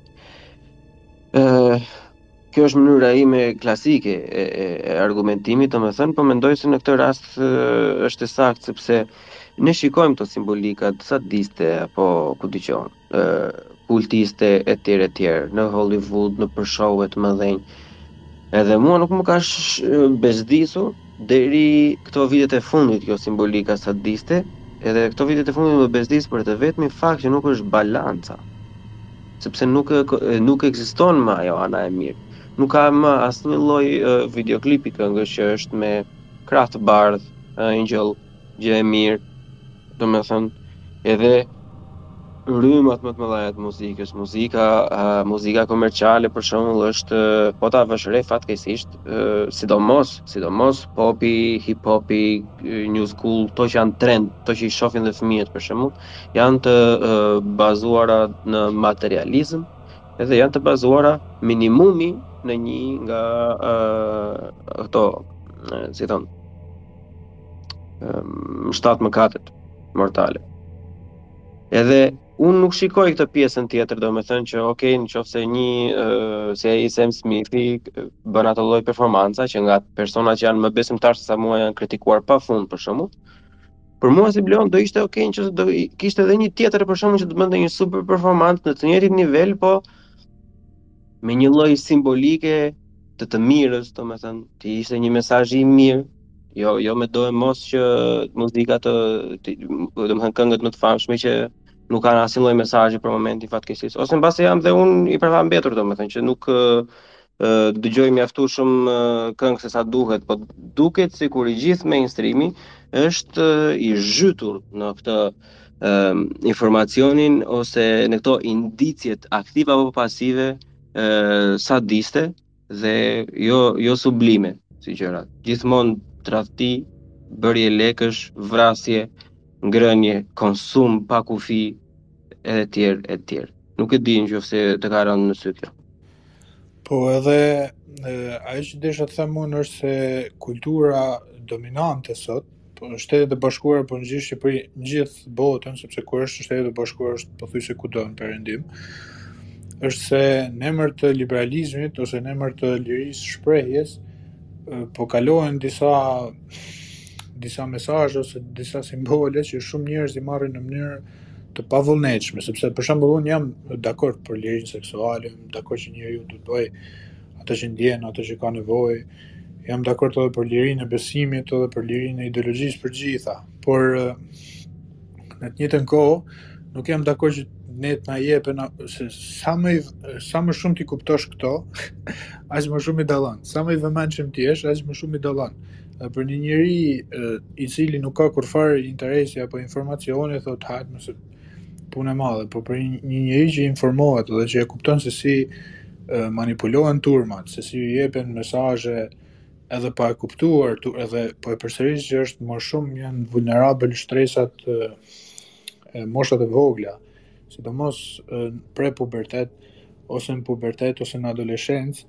Kjo është mënyra ime klasike e, e, e argumentimit, domethënë, po mendoj se në këtë rast është e saktë, sepse ne shikojmë këto simbolikat sadiste apo ku ta di unë. kultiste etj etj në Hollywood nëpër show-t e mëdhenj edhe mua nuk më ka bezdisur deri këto vitet e fundit kjo simbolika sadiste edhe këto vitet e fundit më bezdis për të vetmin fakt që nuk është balanca sepse nuk nuk ekziston më ajo ana e mirë nuk ka më asnjë lloj videoklipi këngësh që është me krahë të bardhë, engjëll, gjë e mirë, domethënë, edhe rrymat më të mëdhaja të muzikës, muzika, uh, muzika komerciale për shembull është po ta vësh re fatkeqësisht, uh, sidomos, sidomos popi, hip hopi, new school, këto që janë trend, këto që i shohin dhe fëmijët për shembull, janë të uh, bazuara në materializëm edhe janë të bazuara minimumi në një nga uh, ato, uh, si thonë, um, shtatë mëkatet mortale. Edhe unë nuk shikoj këtë pjesën tjetër, domethënë që ok, në qoftë se një, uh, se di Sam Smith i bën ato lloj performanca, që nga persona që janë më besimtarë sesa mua janë kritikuar pa fund për shembull, për mua si Bleon do ishte ok, në qoftë se do kishte edhe një tjetër për shembull që të bënte një super performancë në të njëjtin nivel, po me një lloj simbolike të të mirës, domethënë, të ishte një mesazh i mirë, Jo, jo medoemos që muzika të, domethënë këngët më të famshme që nuk kanë asnjë lloj mesazhi për momentin fatkeqësisht. Ose mbase jam dhe unë i prapambetur domethënë që nuk dëgjoj mjaft shumë këngë se sa duhet, po duket sikur i gjithë mainstreami është i zhytur në këtë um, informacionin ose në këto indicjet aktive apo pasive uh, sadiste dhe jo jo sublime si gjëra. Gjithmonë tradhti, bërje lekësh, vrasje, ngrënie, konsum pa kufi edhe etj etj. Nuk e di në qoftë se të ka rënë në sy kjo. Po edhe ajo që desha të them unë është se kultura dominante sot Po në Shtetet e Bashkuara po në gjithë Shqipëri, në gjithë botën, sepse kur është në Shtetet e Bashkuara është pothuajse kudo në perëndim. Është se në emër të liberalizmit ose në emër të lirisë së shprehjes po kalohen disa disa mesazhe ose disa simbole që shumë njerëz i marrin në mënyrë të pavullnetshme, sepse për shembull un jam dakord për lirinë seksuale, jam dakord që njeriu të bëjë atë që ndjen, atë që ka nevojë. Jam dakord edhe për lirinë e besimit, edhe për lirinë e ideologjisë për të gjitha, por në të njëjtën kohë nuk jam dakord që ne të na jepen se sa më sa më shumë t'i kuptosh këto, aq më shumë i dallon. Sa më i vëmendshëm të jesh, aq më shumë i dallon. Dhe për një njeri i cili nuk ka kurfar interesi apo informacioni, thotë hajt më se punë e madhe, por për një njeri që informohet dhe që e kupton se si manipulohen turmat, se si u jepen mesazhe edhe pa e kuptuar, edhe po e përsëris që është më shumë janë vulnerabël shtresat e, e moshat e vogla, sidomos pre pubertet ose në pubertet ose në adoleshencë,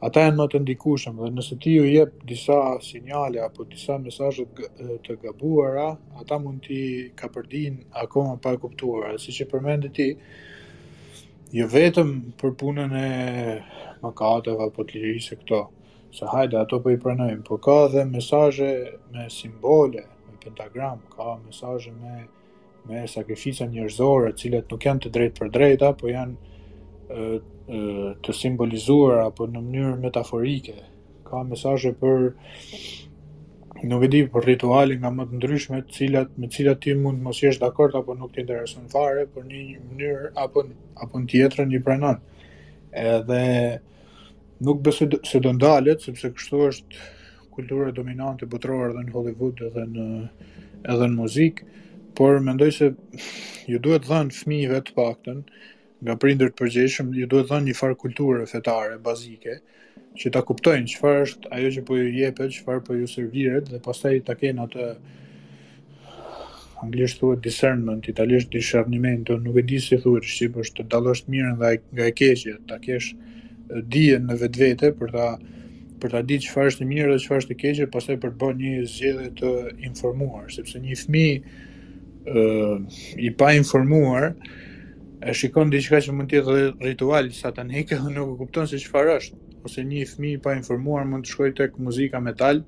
Ata janë më të ndikueshëm dhe nëse ti ju jep disa sinjale apo disa mesazhe të gabuara, ata mund t'i kapërdijnë akoma pa e kuptuar. Dhe siç e përmendë ti, jo vetëm për punën e mëkateve apo të lirisë e këto, se hajde ato po i pranojmë, por ka edhe mesazhe me simbole, me pentagram, ka mesazhe me me sakrifica njerëzore, të cilat nuk janë të drejtpërdrejta, po janë të simbolizuara apo në mënyrë metaforike. Ka mesazhe për nuk e di për rituale nga më të ndryshme, të cilat me të cilat ti mund të mos jesh dakord apo nuk të intereson fare, por në një mënyrë apo apo në tjetrën i pranon. Edhe nuk besoj se do ndalet, sepse kështu është kultura dominante botërore edhe në Hollywood edhe në edhe në muzikë, por mendoj se ju duhet dhënë fëmijëve të paktën nga prindër të përgjegjshëm, ju duhet dhënë një farë kulture fetare bazike që ta kuptojnë çfarë është ajo që po ju jepet, çfarë po ju serviret dhe pastaj ta kenë atë Anglisht thuhet discernment, italisht discernimento, nuk e di si thuhet shqip, është të dallosh të mirën nga nga e keqja, ta kesh dijen në vetvete për ta për ta ditë çfarë është e mirë dhe çfarë është e keqe, pastaj për të bërë një zgjedhje të informuar, sepse një fëmijë ë i pa informuar e shikon diçka që mund të jetë ritual satanik dhe nuk e kupton se çfarë është, ose një fëmijë i pa informuar mund të shkojë tek muzika metal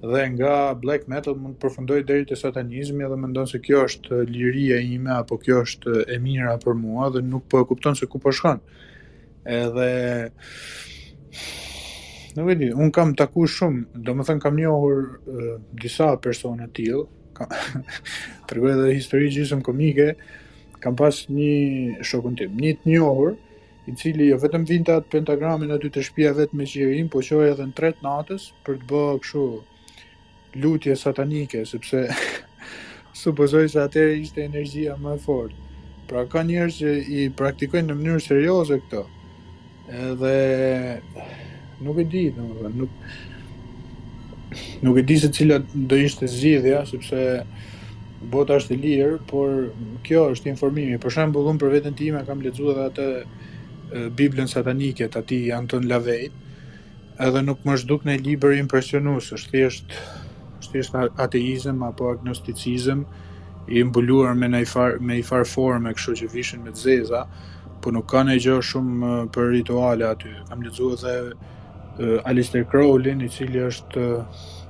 dhe nga black metal mund të përfundojë deri te satanizmi dhe mendon se kjo është liria ime apo kjo është e mira për mua dhe nuk po e kupton se ku po shkon. Edhe nuk e di, un kam taku shumë, domethënë kam njohur uh, disa persona të tillë, po tregoj edhe histori gjysmë komike, kam pas një shokun tim, një të njohur i cili jo vetëm vinte atë pentagramin aty te shpia e vet me qirinj, po çohej edhe në tre të natës, për të bë këshu lutje satanike, sepse supozohej se atëherë ishte energjia më e fort. Pra ka njerëz që i praktikojnë në mënyrë serioze këto. Edhe Nuk e di, domethënë, nuk nuk e di se cila do ishte zgjidhja, sepse bota është e lirë, por kjo është informimi. Për shembull, unë për veten time kam lexu edhe atë Biblën satanike të atij Anton LaVeyt, edhe nuk m'është duk nanji libër impresionues, është thjesht është thjesht ateizëm apo agnosticizëm i mbuluar me një far me një far forme, kështu që vishen me të zeza. Po nuk ka nanji gjo shumë për rituale aty. Kam lexu edhe Aleister Crowley-n, i cili është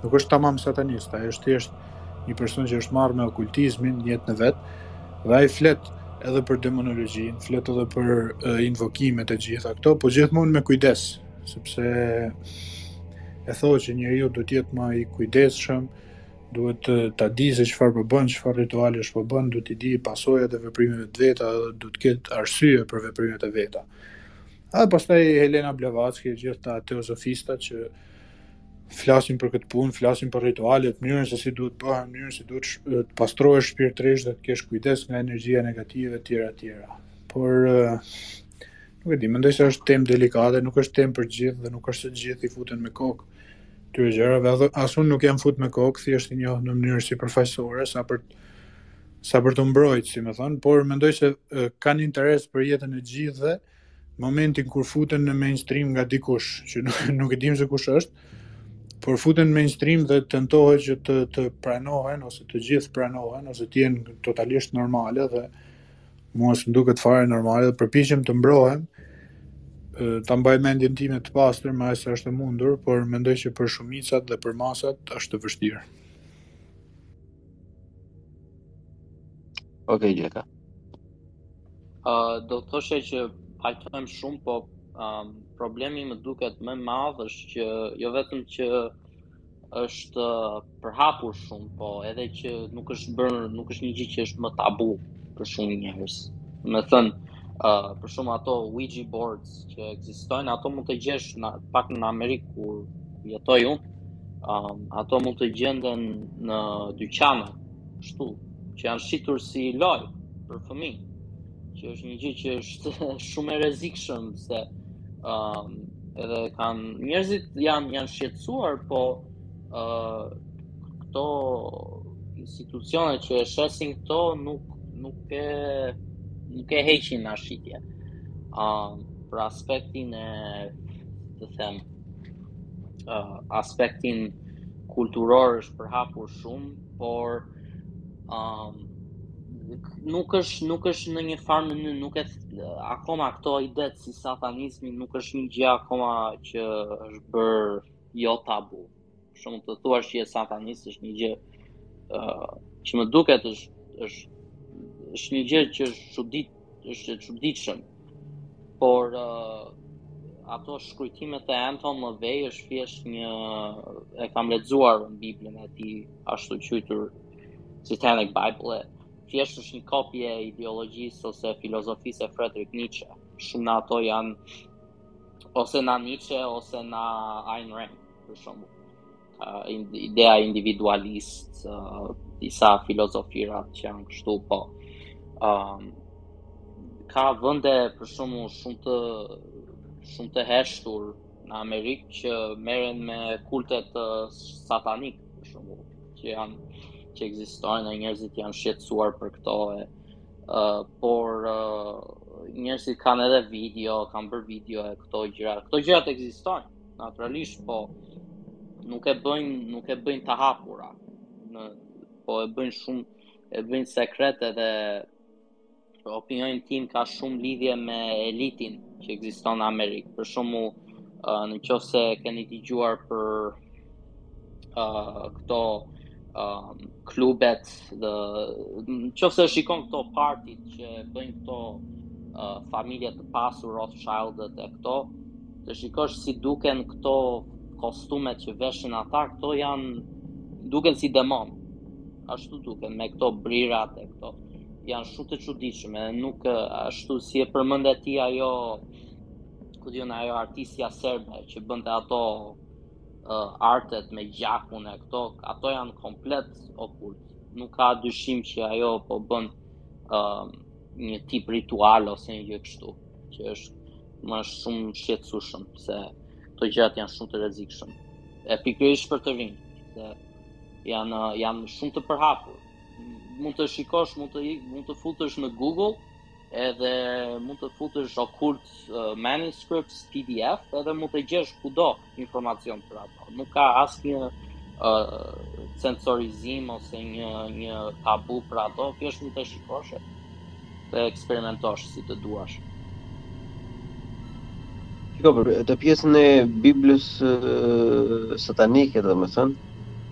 nuk është tamam satanist, ai është thjesht një person që është marrë me okultizmin në jetën e vet, dhe ai flet edhe për demonologjinë, flet edhe për uh, invokimet e gjitha këto, po gjithmonë me kujdes, sepse e thotë që njeriu duhet të jetë më i kujdesshëm, Duhet ta dijë se çfarë po bën, çfarë ritualesh po bën, duhet t'i dijë pasojat e veprimeve të veta dhe duhet të ketë arsye për veprimet e veta. A pastaj Helena Blavatsky e gjithë këta teozofistat që flasin për këtë punë, flasin për ritualet, mënyrën se si duhet bëhen, mënyrën se duhet të pastrohesh shpirtërisht dhe të kesh kujdes nga energjia negative etj etj. Por nuk e di, mendoj se është temë delikate, nuk është temë për gjithë dhe nuk është se gjithë i futen me kokë. Këtyre gjërave edhe as unë nuk jam fut me kokë, thjesht i njoh në mënyrë sipërfaqësore, sa për sa për t'u mbrojt, si me thonë, por mendoj se e, kanë interes për jetën e gjithëve, momentin kur futen në mainstream nga dikush, që nuk, nuk e dim se kush është, por futen në mainstream dhe tentohet që të, të pranohen, ose të gjithë pranohen, ose të jenë totalisht normale dhe Mua s'më duket fare normale dhe përpiqem të mbrohem, ta mbaj mendjen time të pastër me aq sa është e mundur, por mendoj që për shumicat dhe për masat është e vështirë. Ok, Gjeka. Uh, do të thosha që pajtohem shumë, po um, problemi më duket më madh është që jo vetëm që është përhapur shumë, po edhe që nuk është bërë, nuk është një gjë që është më tabu për shumë njerëz. Domethënë, uh, për shembull ato Ouija boards që ekzistojnë, ato mund të gjesh të pakën në Amerikë ku jetoj unë, um, ato mund të gjenden në dyqane, kështu, që janë shitur si lojë për fëmijë. Që është një gjë që është shumë e rrezikshëm se ë um, edhe kanë njerëzit janë janë shqetësuar, po ë uh, këto institucione që e shesin këto nuk nuk e nuk e heqin nga shitje. Uh, për aspektin e të them uh, aspektin kulturor është përhapur shumë, por Um, nuk është nuk është në një farë mënyrë, nuk e akoma këto idet si satanizmi nuk është një gjë akoma që është bër jo tabu. Për shembull të thuash që je satanist është një gjë ë uh, që më duket është është është një gjë që është çudit Është e çuditshëm. Por uh, ato shkrujtimet e Anton LaVey është thjesht një e kam lexuar unë Biblën e tij ashtu quajtur Satanic Bible. Thjesht është një kopje e ideologjisë ose filozofisë e Friedrich Nietzsche. Shumë nga ato janë ose nga Nietzsche ose nga Ayn Rand për shembull. ideja individualist, uh, disa filozofira që janë kështu, po um, ka vende për shembull shumë të shumë të heshtur në Amerikë që merren me kultet uh, satanik për shembull që janë që ekzistojnë dhe njerëzit janë shqetësuar për këto e uh, por uh, njerëzit kanë edhe video, kanë bërë video e këto gjëra. Këto gjëra ekzistojnë. Naturalisht po nuk e bëjnë nuk e bëjnë të hapura. Në po e bëjnë shumë e bëjnë sekrete dhe opinionin tim ka shumë lidhje me elitin që ekziston në Amerikë. Për shembull, në qoftë se keni dëgjuar për uh, këto uh, klubet dhe në qoftë se shikon këto partit që bëjnë këto uh, familjet e pasur Rothschild e këto të shikosh si duken këto kostumet që veshin ata këto janë duken si demon ashtu duken me këto brirat e këto janë shumë të çuditshme nuk ashtu si e përmende ti ajo ku diun ajo artistja serbe që bënte ato artet me gjakun e këto, ato janë komplet okult. Nuk ka dyshim që ajo po bën uh, një tip ritual ose një gjë kështu, që është më shumë shqetësueshëm se këto gjërat janë shumë të rrezikshëm. E pikërisht për të rinj, se janë janë shumë të përhapur. Mund të shikosh, mund të mund të futesh në Google Edhe mund të futesh occult manuscripts PDF edhe mund të gjesh kudo informacion për ato. Nuk ka asnjë sensorizim ose një një tabu për ato, thjesht mund të shikosh të eksperimentosh si të duash. Jo, për të pjesën e Biblës uh, satanike, domethënë,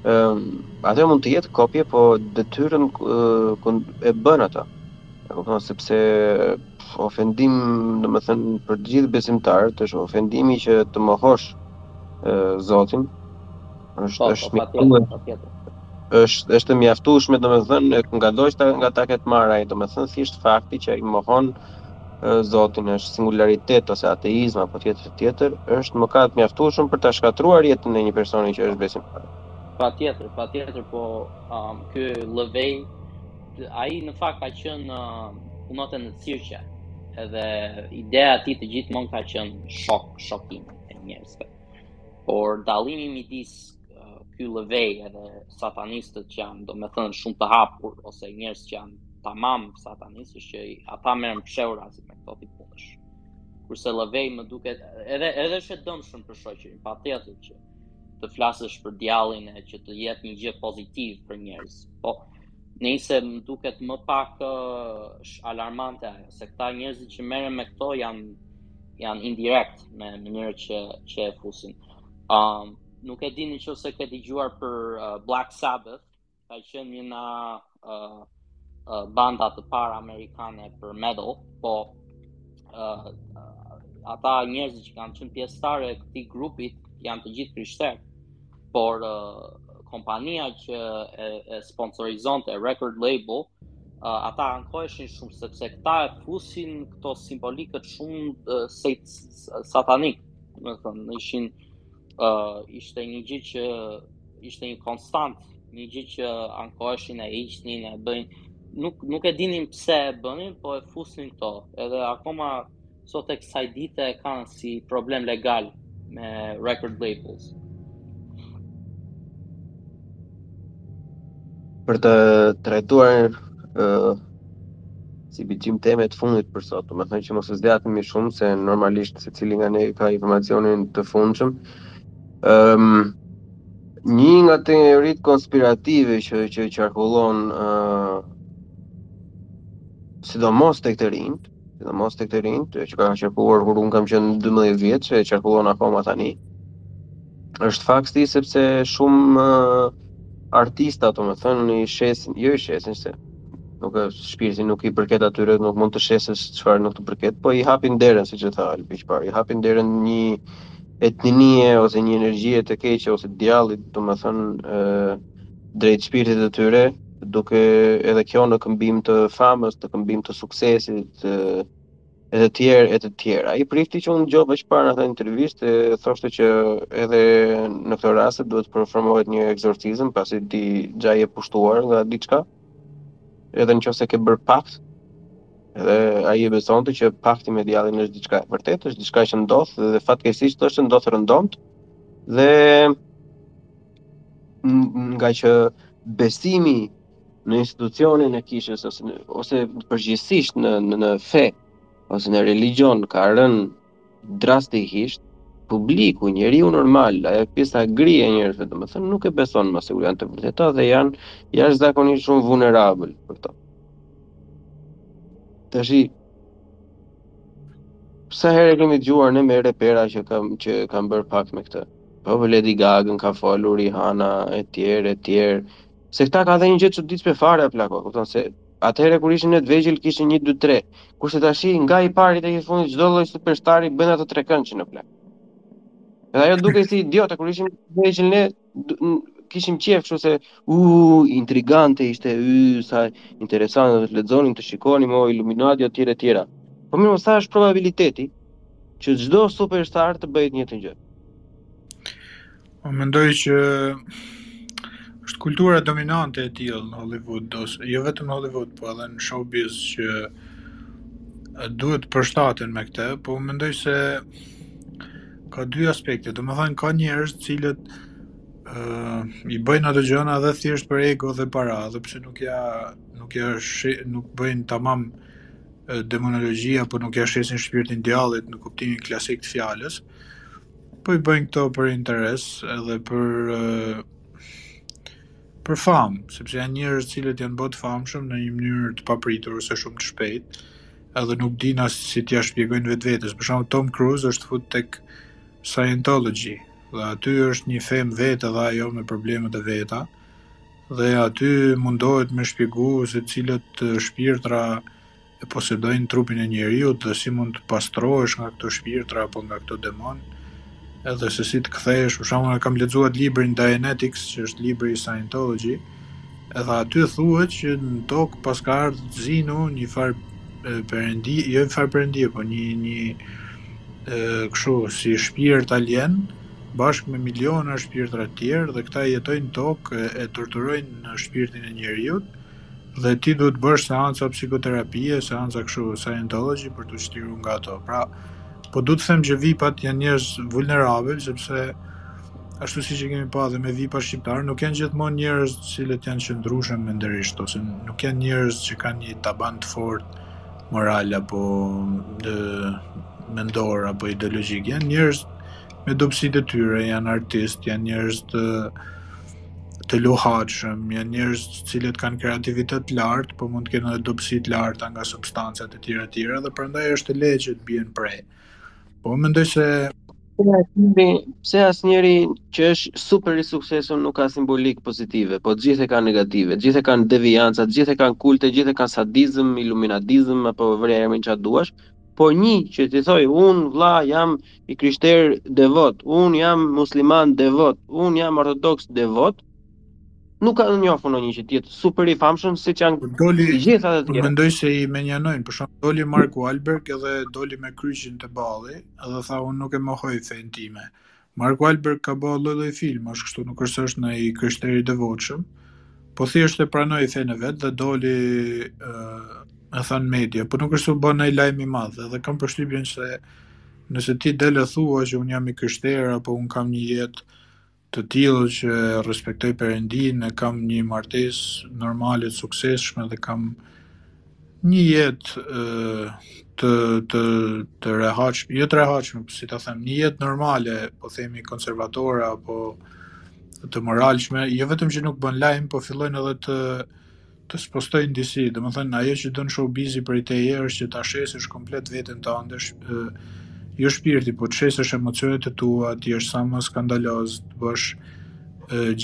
uh, ato mund të jetë kopje, po detyrën uh, e bën ato. E kupton sepse ofendim, domethënë për të gjithë besimtarët është ofendimi që të mohosh Zotin. Është po, është mjaftueshme. Është është e mjaftueshme domethënë ngado ta nga ta ketë marrë ai domethënë thjesht fakti që ai mohon Zotin është singularitet ose ateizëm apo tjetër, tjetër, është mëkat mjaftueshëm për ta shkatërruar jetën e një personi që është besimtar. Patjetër, patjetër, po um, ky LaVey Ai në fakt ka qenë uh, punonte në cirqe. Edhe ideja e tij të gjithmonë ka qenë shok, shokim e njerëzve. Por dallimi midis uh, ky LaVey edhe satanistët që janë, domethënë, shumë të hapur, ose njerëz që janë tamam satanist është që ata merren fshehurazi me këto tip punësh. Kurse LaVey më duket edhe edhe është e dëmshëm për shoqërinë, patjetër që të flasësh për djallin e që të jetë një gjë pozitiv për njerëz. Po, nëse më duket më pak ë alarmante ajo, se këta njerëzit që merren me këto janë janë indirekt me mënyrët që që e fusin. Ëm um, nuk e di nëse ke dëgjuar për uh, Black Sabbath, Ka qenë një nga uh, uh, banda të para amerikane për metal, po uh, ata njerëzit që kanë qenë pjesëtarë e këtij grupi janë të gjithë krishterë, por uh, kompania që e, e sponsorizonte record label, uh, ata ankoheshin shumë sepse këta e fusnin këto simbolikat shumë uh, satanik, domethënë, ishin ë uh, ishte një gjë që ishte një konstant, një gjë që ankoheshin e hiqnin e bëjnë nuk nuk e dinin pse e bënin, po e fusnin këto. Edhe akoma sot e kësaj dite e kanë si problem legal me record labels. për të trajtuar uh, si biçim teme të fundit për sot, domethënë që mos të zgjatemi më shumë se normalisht secili nga ne ka informacionin të fundshëm. Ëm um, një nga teoritë konspirative që që qarkullon ë uh, sidomos tek të rinjtë Sidomos tek të rinjtë, që ka qarkulluar kur un kam qenë 12 vjeç, e qarkullon akoma tani. Është fakti sepse shumë uh, artista, domethënë, i shesin, jo i shesin se nuk e shpirti nuk i përket atyre, nuk mund të shesësh çfarë nuk të përket, po i hapin derën, siç e tha Albi qëparë, i hapin derën një etninie ose një energjie të keqe ose djallit, domethënë, ë drejt shpirtit të tyre, duke edhe kjo në këmbim të famës, në këmbim të suksesit, e të tjera, e të tjera. Ai prifti që unë dëgjova qëparë në atë intervistë, e thoshte që edhe në këto raste duhet të performohet një ekzorcizëm, pasi ti gjaj e pushtuar nga diçka, edhe në qoftë se ke bërë pakt, edhe ai e besonte që pakti me djallin është diçka e vërtetë, është diçka që ndodh, dhe fatkeqësisht është ndodh rëndomtë, dhe nga që besimi në institucionin e kishës ose në, ose përgjithësisht në në, në fe ose në religjion ka rënë drastikisht publiku, njeriu normal, ajo pjesa gri e njerëzve, domethënë nuk e beson më sikur janë të vërteta dhe janë jashtëzakonisht shumë vulnerabël për to. Tashi sa herë kemi dëgjuar ne me repera që kam që kanë bërë pakt me këtë. Po për Lady Gaga ka folur Rihanna etj etj. Se këta ka dhe një gjë të çuditshme fare plako, kupton, se atëherë kur ishim ne të vegjël kishin 1 2 3. Kurse tash nga i pari tek i fundit çdo lloj superstari bën atë trekëndëshin plak. Edhe ajo dukej si idiote kur ishim ne të vegjël ne kishim qejf kështu se Uuu intrigante ishte yy sa interesante donim të lexonim të shikonim o Illuminati etj etj. Po mirë, mos sa është probabiliteti që çdo superstar të bëjë të njëjtën gjë. Unë mendoj që është kultura dominante e tillë në Hollywood, ose jo vetëm në Hollywood, po edhe në showbiz që duhet të përshtaten me këtë, po mendoj se ka dy aspekte. Domethënë ka njerëz të cilët i bëjnë ato gjëra dhe thjesht për ego dhe para, edhe pse nuk ja nuk ja she, nuk bëjnë tamam demonologji apo nuk ja shesin shpirtin djallit në kuptimin klasik të fjalës, po i bëjnë këto për interes edhe për për famë, sepse janë njerëz të cilët janë bërë të famshëm në një mënyrë të papritur ose shumë të shpejtë, edhe nuk dinë as si t'ia shpjegojnë vetvetes. Për shembull Tom Cruise është fut tek Scientology, dhe aty është një fe në vete dhe ajo me problemet e veta dhe aty mundohet me shpjegu se cilët shpirtra e posedojnë trupin e njeriut dhe si mund të pastrohesh nga këto shpirtra apo nga këto demon edhe se si të kthehesh për shembull kam lexuar librin Dianetics që është libri i Scientology Edhe aty thuhet që në tokë paska ardhë Xenu, një far perendi, jo një far perendie, po një një kështu si shpirt alien, bashkë me miliona shpirtra të tjerë dhe këta jetojnë në tokë e torturojnë shpirtin e njeriut dhe ti duhet të bësh seanca psikoterapie, seanca kështu scientology për t'u çliru nga ato. Pra, po du të them që VIP-at janë njerëz vulnerabel sepse ashtu siç i kemi pa dhe me vipa shqiptarë, nuk janë gjithmonë njerëz të cilët janë qëndrueshëm mendërisht ose nuk janë njerëz që kanë një taban të fortë moral apo e, mendor apo ideologjik. Janë njerëz me dobësitë e tyre, janë artistë, janë njerëz të të luhatshëm, janë njerëz të cilët kanë kreativitet të lartë, po mund të kenë edhe dobësi të larta nga substancat e tjera e tjera dhe prandaj është e lehtë që të bien pre. Ë Po mendoj se pse asnjëri që është super i suksesshëm nuk ka simbolik pozitive, po gjithë e kanë negative, gjithë e kanë devianca, gjithë e kanë kulte, gjithë e kanë sadizëm, iluminatizëm apo vëri emrin çfarë duash, po një që të thojë un vlla jam i krishter devot, un jam musliman devot, un jam ortodoks devot, Nuk ka ndonjë që të jetë super i famshëm siç janë po doli, të gjitha të tjera. Mendoj se i mënjanojnë, për shembull doli Mark Wahlberg edhe doli me kryqin te balli, edhe tha unë nuk e mohoj fenë time. Mark Wahlberg ka bërë lloj-lloj filmash, kështu nuk është se është një i krishter i devotshëm. Po thjesht e pranoi fenë e vet dhe doli uh, e thanë media, po nuk është u bë ai lajm i madh, edhe kam përshtypjen se nëse ti del e thua që un jam i krishterë apo un kam një jetë të tillë që respektoj Perëndinë e kam një martesë normale të suksesshme dhe kam një jetë të të të rehatshme, jo të rehatshme, po si ta them, një jetë normale, po themi konservatore apo të moralshme, jo vetëm që nuk bën lajm, po fillojnë edhe të Të spostojnë disi, domethënë ajo që don showbizi prej teje është që ta shesësh komplet veten tënde, jo shpirti, po të shesësh emocionet e tua, të jesh sa më skandaloz, të bësh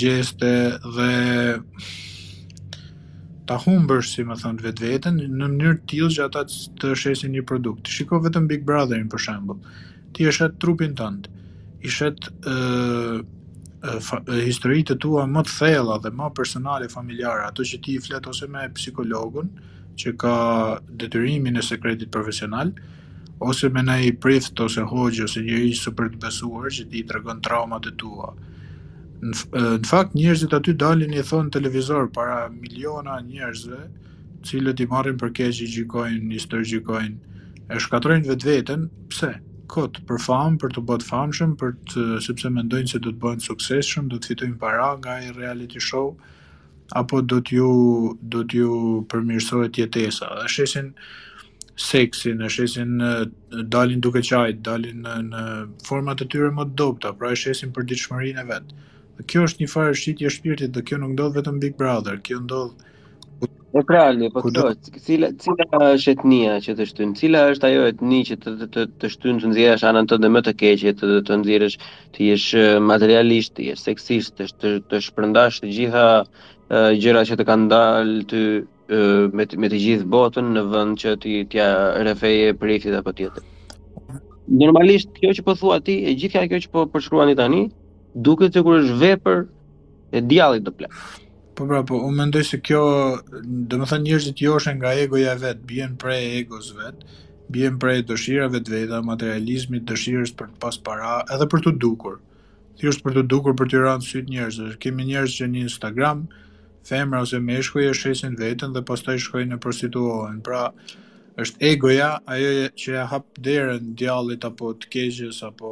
gjeste dhe ta humbësh, si me thënë, vetveten, në mënyrë të tillë që ata të shesin një produkt. Shiko vetëm Big Brotherin, për shembull. Ti e shet trupin tënd, i shet ë historitë tua më të thella dhe më personale familjare, ato që ti i flet ose me psikologun që ka detyrimin e sekretit profesional, ose me nënji prift ose hoxhë ose njeri super të besuar që ti i tregon traumat e tua. Në fakt, njerëzit aty dalin i thonë n'televizor para miliona njerëzve, të cilët i marrin për keq i gjykojnë i stërgjykojnë e shkatrojnë vetveten pse kot për famë për t'u bo t'famshëm për të sepse mendojnë se do të bëhen suksesshëm do të fitojnë para nga ai reality show apo do të ju do t'ju përmirësohet jetesa dhe shesin seksin e shesin dalin duke qajt dalin në, në format e tyre më të dobta pra e shesin përditshmërinë e vet kjo është një farë shitje shpirtit dhe kjo nuk ndodh vetëm n'Big Brother kjo ndodh E pra, le po të Kudo thotë, c- cila cila është etnia që të shtyn? Cila është ajo etni që të të të, të shtyn të nxjerrësh anën tënde më të keqe, të të, të nxjerrësh të jesh eh, materialist, të jesh seksist, të sh- të, të shpërndash të gjitha eh, gjërat që të kanë dalë ty eh, me të- me të gjithë botën në vend që ti t'ja rrëfeje priftit apo tjetër. Normalisht kjo që po thua ti, e gjitha kjo që po përshkruani tani, duket sikur është vepër E djallit do plak. Po pra, po, unë mendoj se kjo, domethënë njerëzit joshen nga egoja e vet, bien pre e egos vet, bien pre e dëshirave të veta, materializmit, dëshirës për të pas para, edhe për t'u dukur. Thjesht për t'u dukur për të rënë n'sy të njerëzve. Kemi njerëz që në Instagram, femra ose meshkuj e shesin veten dhe pastaj shkojnë në prostituohen. Pra, është egoja ajo që e hap derën djallit apo të keqës apo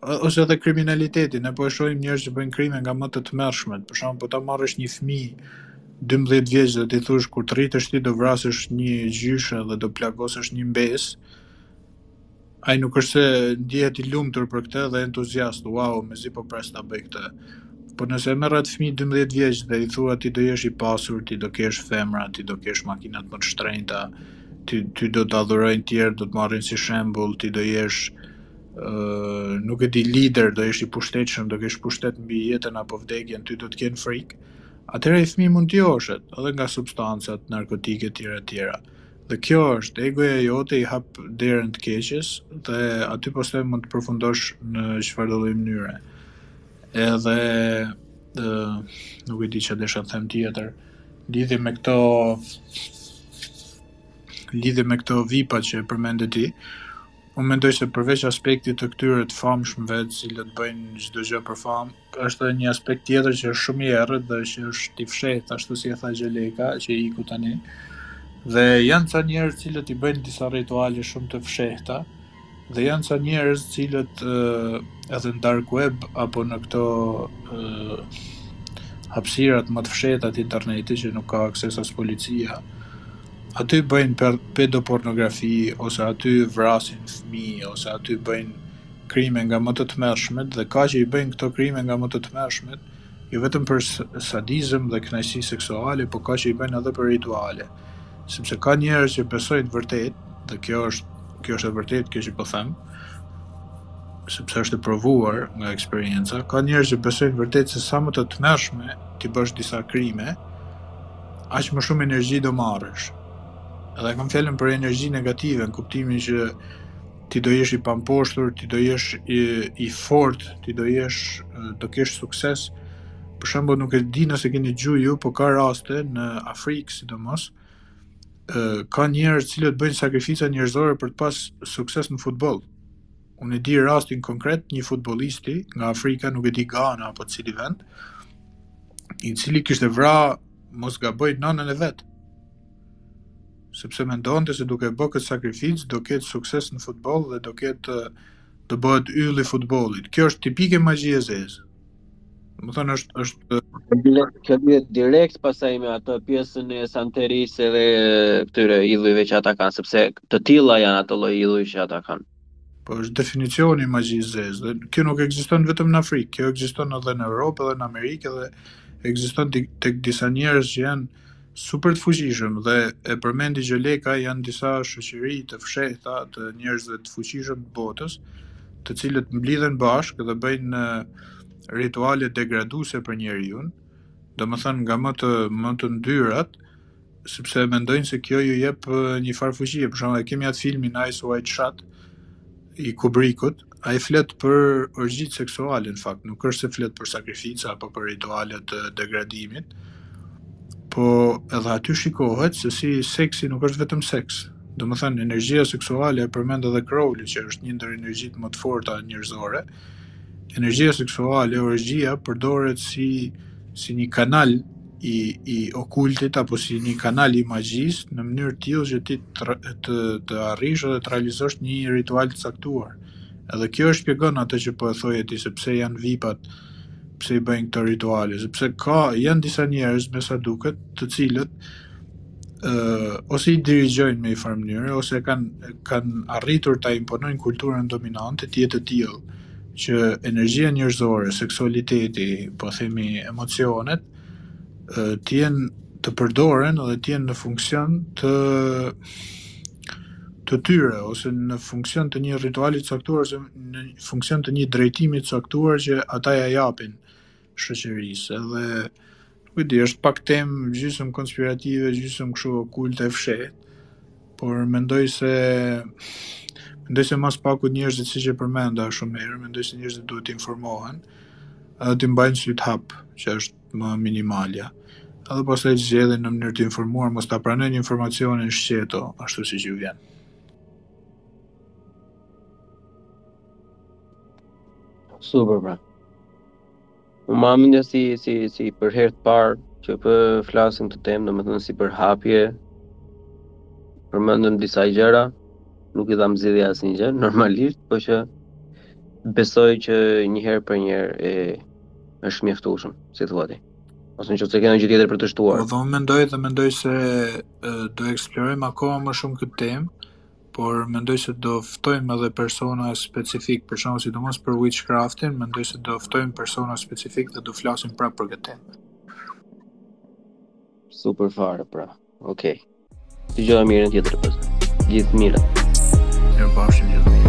Ose edhe kriminaliteti, ne po e shohim njerëz që bëjnë krime nga më të tmerrshmet. Për shembull, po ta marrësh një fëmijë 12 vjeç dhe t'i thosh kur të rritesh ti do vrasësh një gjyshe dhe do plagosësh një mbesë, ai nuk është se ndjehet i lumtur për këtë dhe entuziast, wow, mezi po pres ta bëj këtë. Por nëse e merr atë fëmijë 12 vjeç dhe i thua ti do jesh i pasur, ti do kesh femra, ti do kesh makinat më të shtrenjta, ti ty do të adhurojnë tjerë, do të marrin si shembull, ti do jesh nuk e di lider do jesh i pushtetshëm, do kesh pushtet mbi jetën apo vdekjen, ty do të kenë frikë, atëherë ai fëmi mund të joshet edhe nga substancat narkotike tjera tjera. Dhe kjo është, egoja jote i hap derën të keqes dhe aty pastaj mund të përfundosh në çfarëdo lloj mënyre. Edhe dhe, nuk e di ça desha të them tjetër, lidhje me këto lidhje me këto vipa që e përmende ti, Unë mendoj se përveç aspektit të këtyre të famshmëve të cilët bëjnë çdo gjë për famë, është edhe një aspekt tjetër që është shumë i errët dhe që është i fshehtë, ashtu si e tha Gjeleka, që iku tani. Dhe janë ca njerëz të cilët i bëjnë disa rituale shumë të fshehta dhe janë ca njerëz të cilët edhe në dark web apo në këto hapësirat më të fshehta të internetit që nuk ka akses as policia, Aty bëjnë pedopornografi ose aty vrasin fëmijë ose aty bëjnë krime nga më të tmerrshmet dhe ka që i bëjnë këto krime nga më të tmerrshmet jo vetëm për sadizëm dhe kënaqësi seksuale po ka që i bëjnë edhe për rituale sepse ka njerëz që besojnë vërtet dhe kjo është kjo është e vërtetë kjo që po them sepse është e provuar nga eksperienca ka njerëz që besojnë vërtet se sa më të tmerrshme t'i bësh disa krime aq më shumë energji do marrësh. Edhe kam fjalën për energji negative, në kuptimin që ti do jesh i pamposhtur, ti do jesh i, i fortë, ti do jesh, do kesh sukses. Për shembull, nuk e di nëse keni gju ju, po ka raste në Afrikë, sidomos, ka njerëz të cilët bëjnë sakrifica njerëzore për të pas sukses në futboll. Unë e di rastin konkret një futbollisti nga Afrika, nuk e di Gana apo cili vend, i cili kishte vra mos gaboj nënën e vet. Sepse mendonte se duke bërë këtë sakrificë do ketë sukses në futboll dhe do ketë, do bëhet ylli i futbollit. Kjo është tipike magji e zezë. Domethënë është... është... Kjo lidhet direkt pastaj me atë pjesën e Santerisë edhe këtyre idhujve që ata kanë, sepse të tilla janë ata lloj idhuj që ata kanë. Po është definicioni i magjisë së zezë, dhe kjo nuk ekziston vetëm në Afrikë, kjo ekziston edhe në Europë, edhe në Amerikë, edhe ekziston tek disa njerëz që janë super të fuqishëm dhe e përmendi Gjeleka, janë disa shoqëri të fshehta të njerëzve të fuqishëm të botës, të cilët mblidhen bashkë dhe bëjnë rituale degraduese për njeriun, domethënë nga më të, më të ndyrat, sepse mendojnë se kjo ju jep një farë fuqie. Për shembull, e kemi atë filmin Eyes Wide Shut i Kubrickut, ai flet për orgjitë seksuale në fakt, nuk është se flet për sakrifica apo për rituale të degradimit. Po edhe aty shikohet se si seksi nuk është vetëm seks. Domethënë energjia seksuale e përmend edhe Crowley që është një ndër energjitë më të forta njerëzore. Energjia seksuale, orgjia, përdoret si si një kanal i i okultit apo si një kanal i magjisë në mënyrë të tillë që ti të të arrish dhe të realizosh një ritual të caktuar. Edhe kjo e shpjegon atë që po e thoje ti se pse janë vipat, pse i bëjnë këto rituale, sepse ka janë disa njerëz me sa duket, të cilët ose i dirigjojnë në një farë mënyre, ose kanë kanë arritur ta imponojnë kulturën dominante të jetë të tillë që energjia njerëzore, seksualiteti, po themi emocionet, të jenë, të përdoren dhe të jenë në funksion të të tyre ose në funksion të një rituali të caktuar ose në funksion të një drejtimi të caktuar që ata ja japin shoqërisë, edhe ku di, është pak temë gjysmë konspirative, gjysmë kështu okulte e fshehtë. Por mendoj se mendoj se më së paku njerëzit siç e përmenda shumë herë, mendoj se njerëzit duhet të informohen edhe të mbajnë sytë hap, që është më minimalja. Edhe pastaj të zgjedhin në mënyrë të informuar, mos ta pranojnë informacionin shqeto, ashtu siç ju vjen. Super pra. Unë ma mendja si, si, si për herë të parë që po flasim këtë temë, domethënë si për hapje, përmendëm disa gjëra, nuk i dhamë zgjidhje asnjë gjëje, normalisht, po që besoj që njëherë për njëherë është e mjaftueshme, si të vati. Ose në qoftë se ke ndonjë gjë tjetër për të shtuar. Po, dhe unë mendoj dhe mendoj se do eksplorojmë akoma më shumë këtë temë, por mendoj se do ftojmë edhe persona specifik, për shembull sidomos për witchcraftin, mendoj se do ftojmë persona specifik dhe do flasim prapë për këtë temë. Super fare pra. Okej. Dëgjohemi herën tjetër pra. Gjithë të mirat. Mirupafshim, gjithë të mirat.